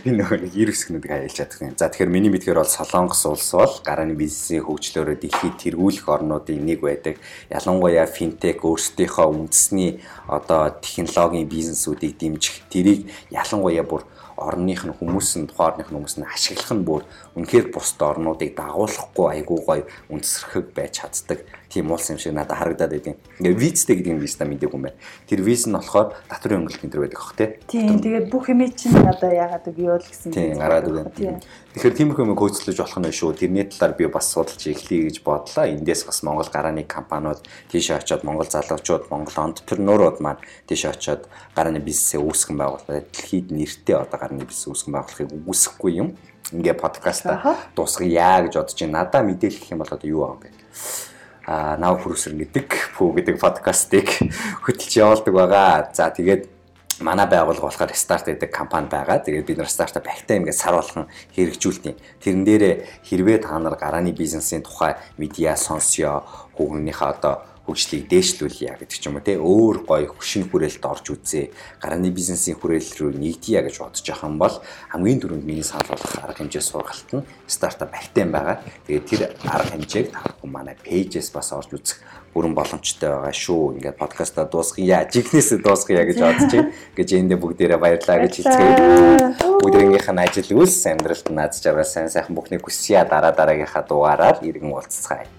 Би нөгөө нэг 9 хэсгнүүдийг хаялж чадах юм. За тэгэхээр миний мэдхээр бол Солонгос улс бол гарааны бизнесийн хөгжлөөрөө дэлхийд тэргүүлэх орнуудын нэг байдаг. Ялангуяа финтек өөрсдийнхөө үндэсний одоо технологийн бизнесүүдийг дэмжих тэрийг ялангуяа бүр орных нь хүмүүс нь нь хүмүүс нь ашиглах нь бүр үнэхээр бусд орнуудыг дагуулахгүй айгуу гоё үндэсрэх байж чаддаг тийм уулс юм шиг надад харагдаад байдیں۔ Ингээ визтэй гэдэг юм биш та мэдээгүй юм байна. Тэр виз нь болохоор татврын өнгөлт энэ төр байдаг хөх тий. Тийм тэгээд бүх юм чинь одоо яагаад үг юу л гэсэн тийм гараад үгүй. Тэгэхээр тиймэрхүү юм хөөцлөж болох нь шүү. Тэрний талаар би бас судалж эхлэе гэж бодлоо. Эндээс бас Монгол гарааны компаниуд тийш очиод Монгол залуучууд, Монгол энтерпренерууд маань тийш очиод гарааны бизнесээ үүсгэн байгуулаад дэлхийд нэртэй одоо гарааны бизнес үүсгэн байгуулахыг үгүйсэхгүй юм. Ингээ подкаста дуусгая гэж бодож байна. Надаа мэдээлэх юм бол одоо юу байгаа юм бэ? а нав хүрсэр гэдэг пүү гэдэг подкастыг хөтөлж явуулдаг байгаа. За тэгээд манай байгууллага болохоор старт гэдэг компани байгаа. Тэгээд бид нар стартап ахтай ингээд сар болгон хэрэгжүүлдэг. Тэрэн дээрээ хэрвээ та нар гарааны бизнесийн тухай медиа сонсё, хүүхнийхээ одоо хөгжлийг дээшлүүлье гэдэг ч юм уу те өөр гоё хөшин хүрээлэлд орж үзье гарааны бизнесийн хүрээлэл рүү нэгдъя гэж бодож байгаа юм бол хамгийн түрүүнд миний санал болгох арга хэмжээ сургалт нь стартап актем байгаа. Тэгээд тэр арга хэмжээг та манай пэйжээс бас орж үзэх бүрэн боломжтой байгаа шүү. Ингээд подкаста дуусгая. Жигнэсээ дуусгая гэж бодож байна. Гэж эндээ бүгдээрээ баярлалаа гэж хэлцгээе. Бүгдээрийнх нь ажил үйлс амьдралд наад жаргал сайн сайхан бүхнийг хүсье. Дараа дараагийнхаа дугаараар иргэн уулзцгаая.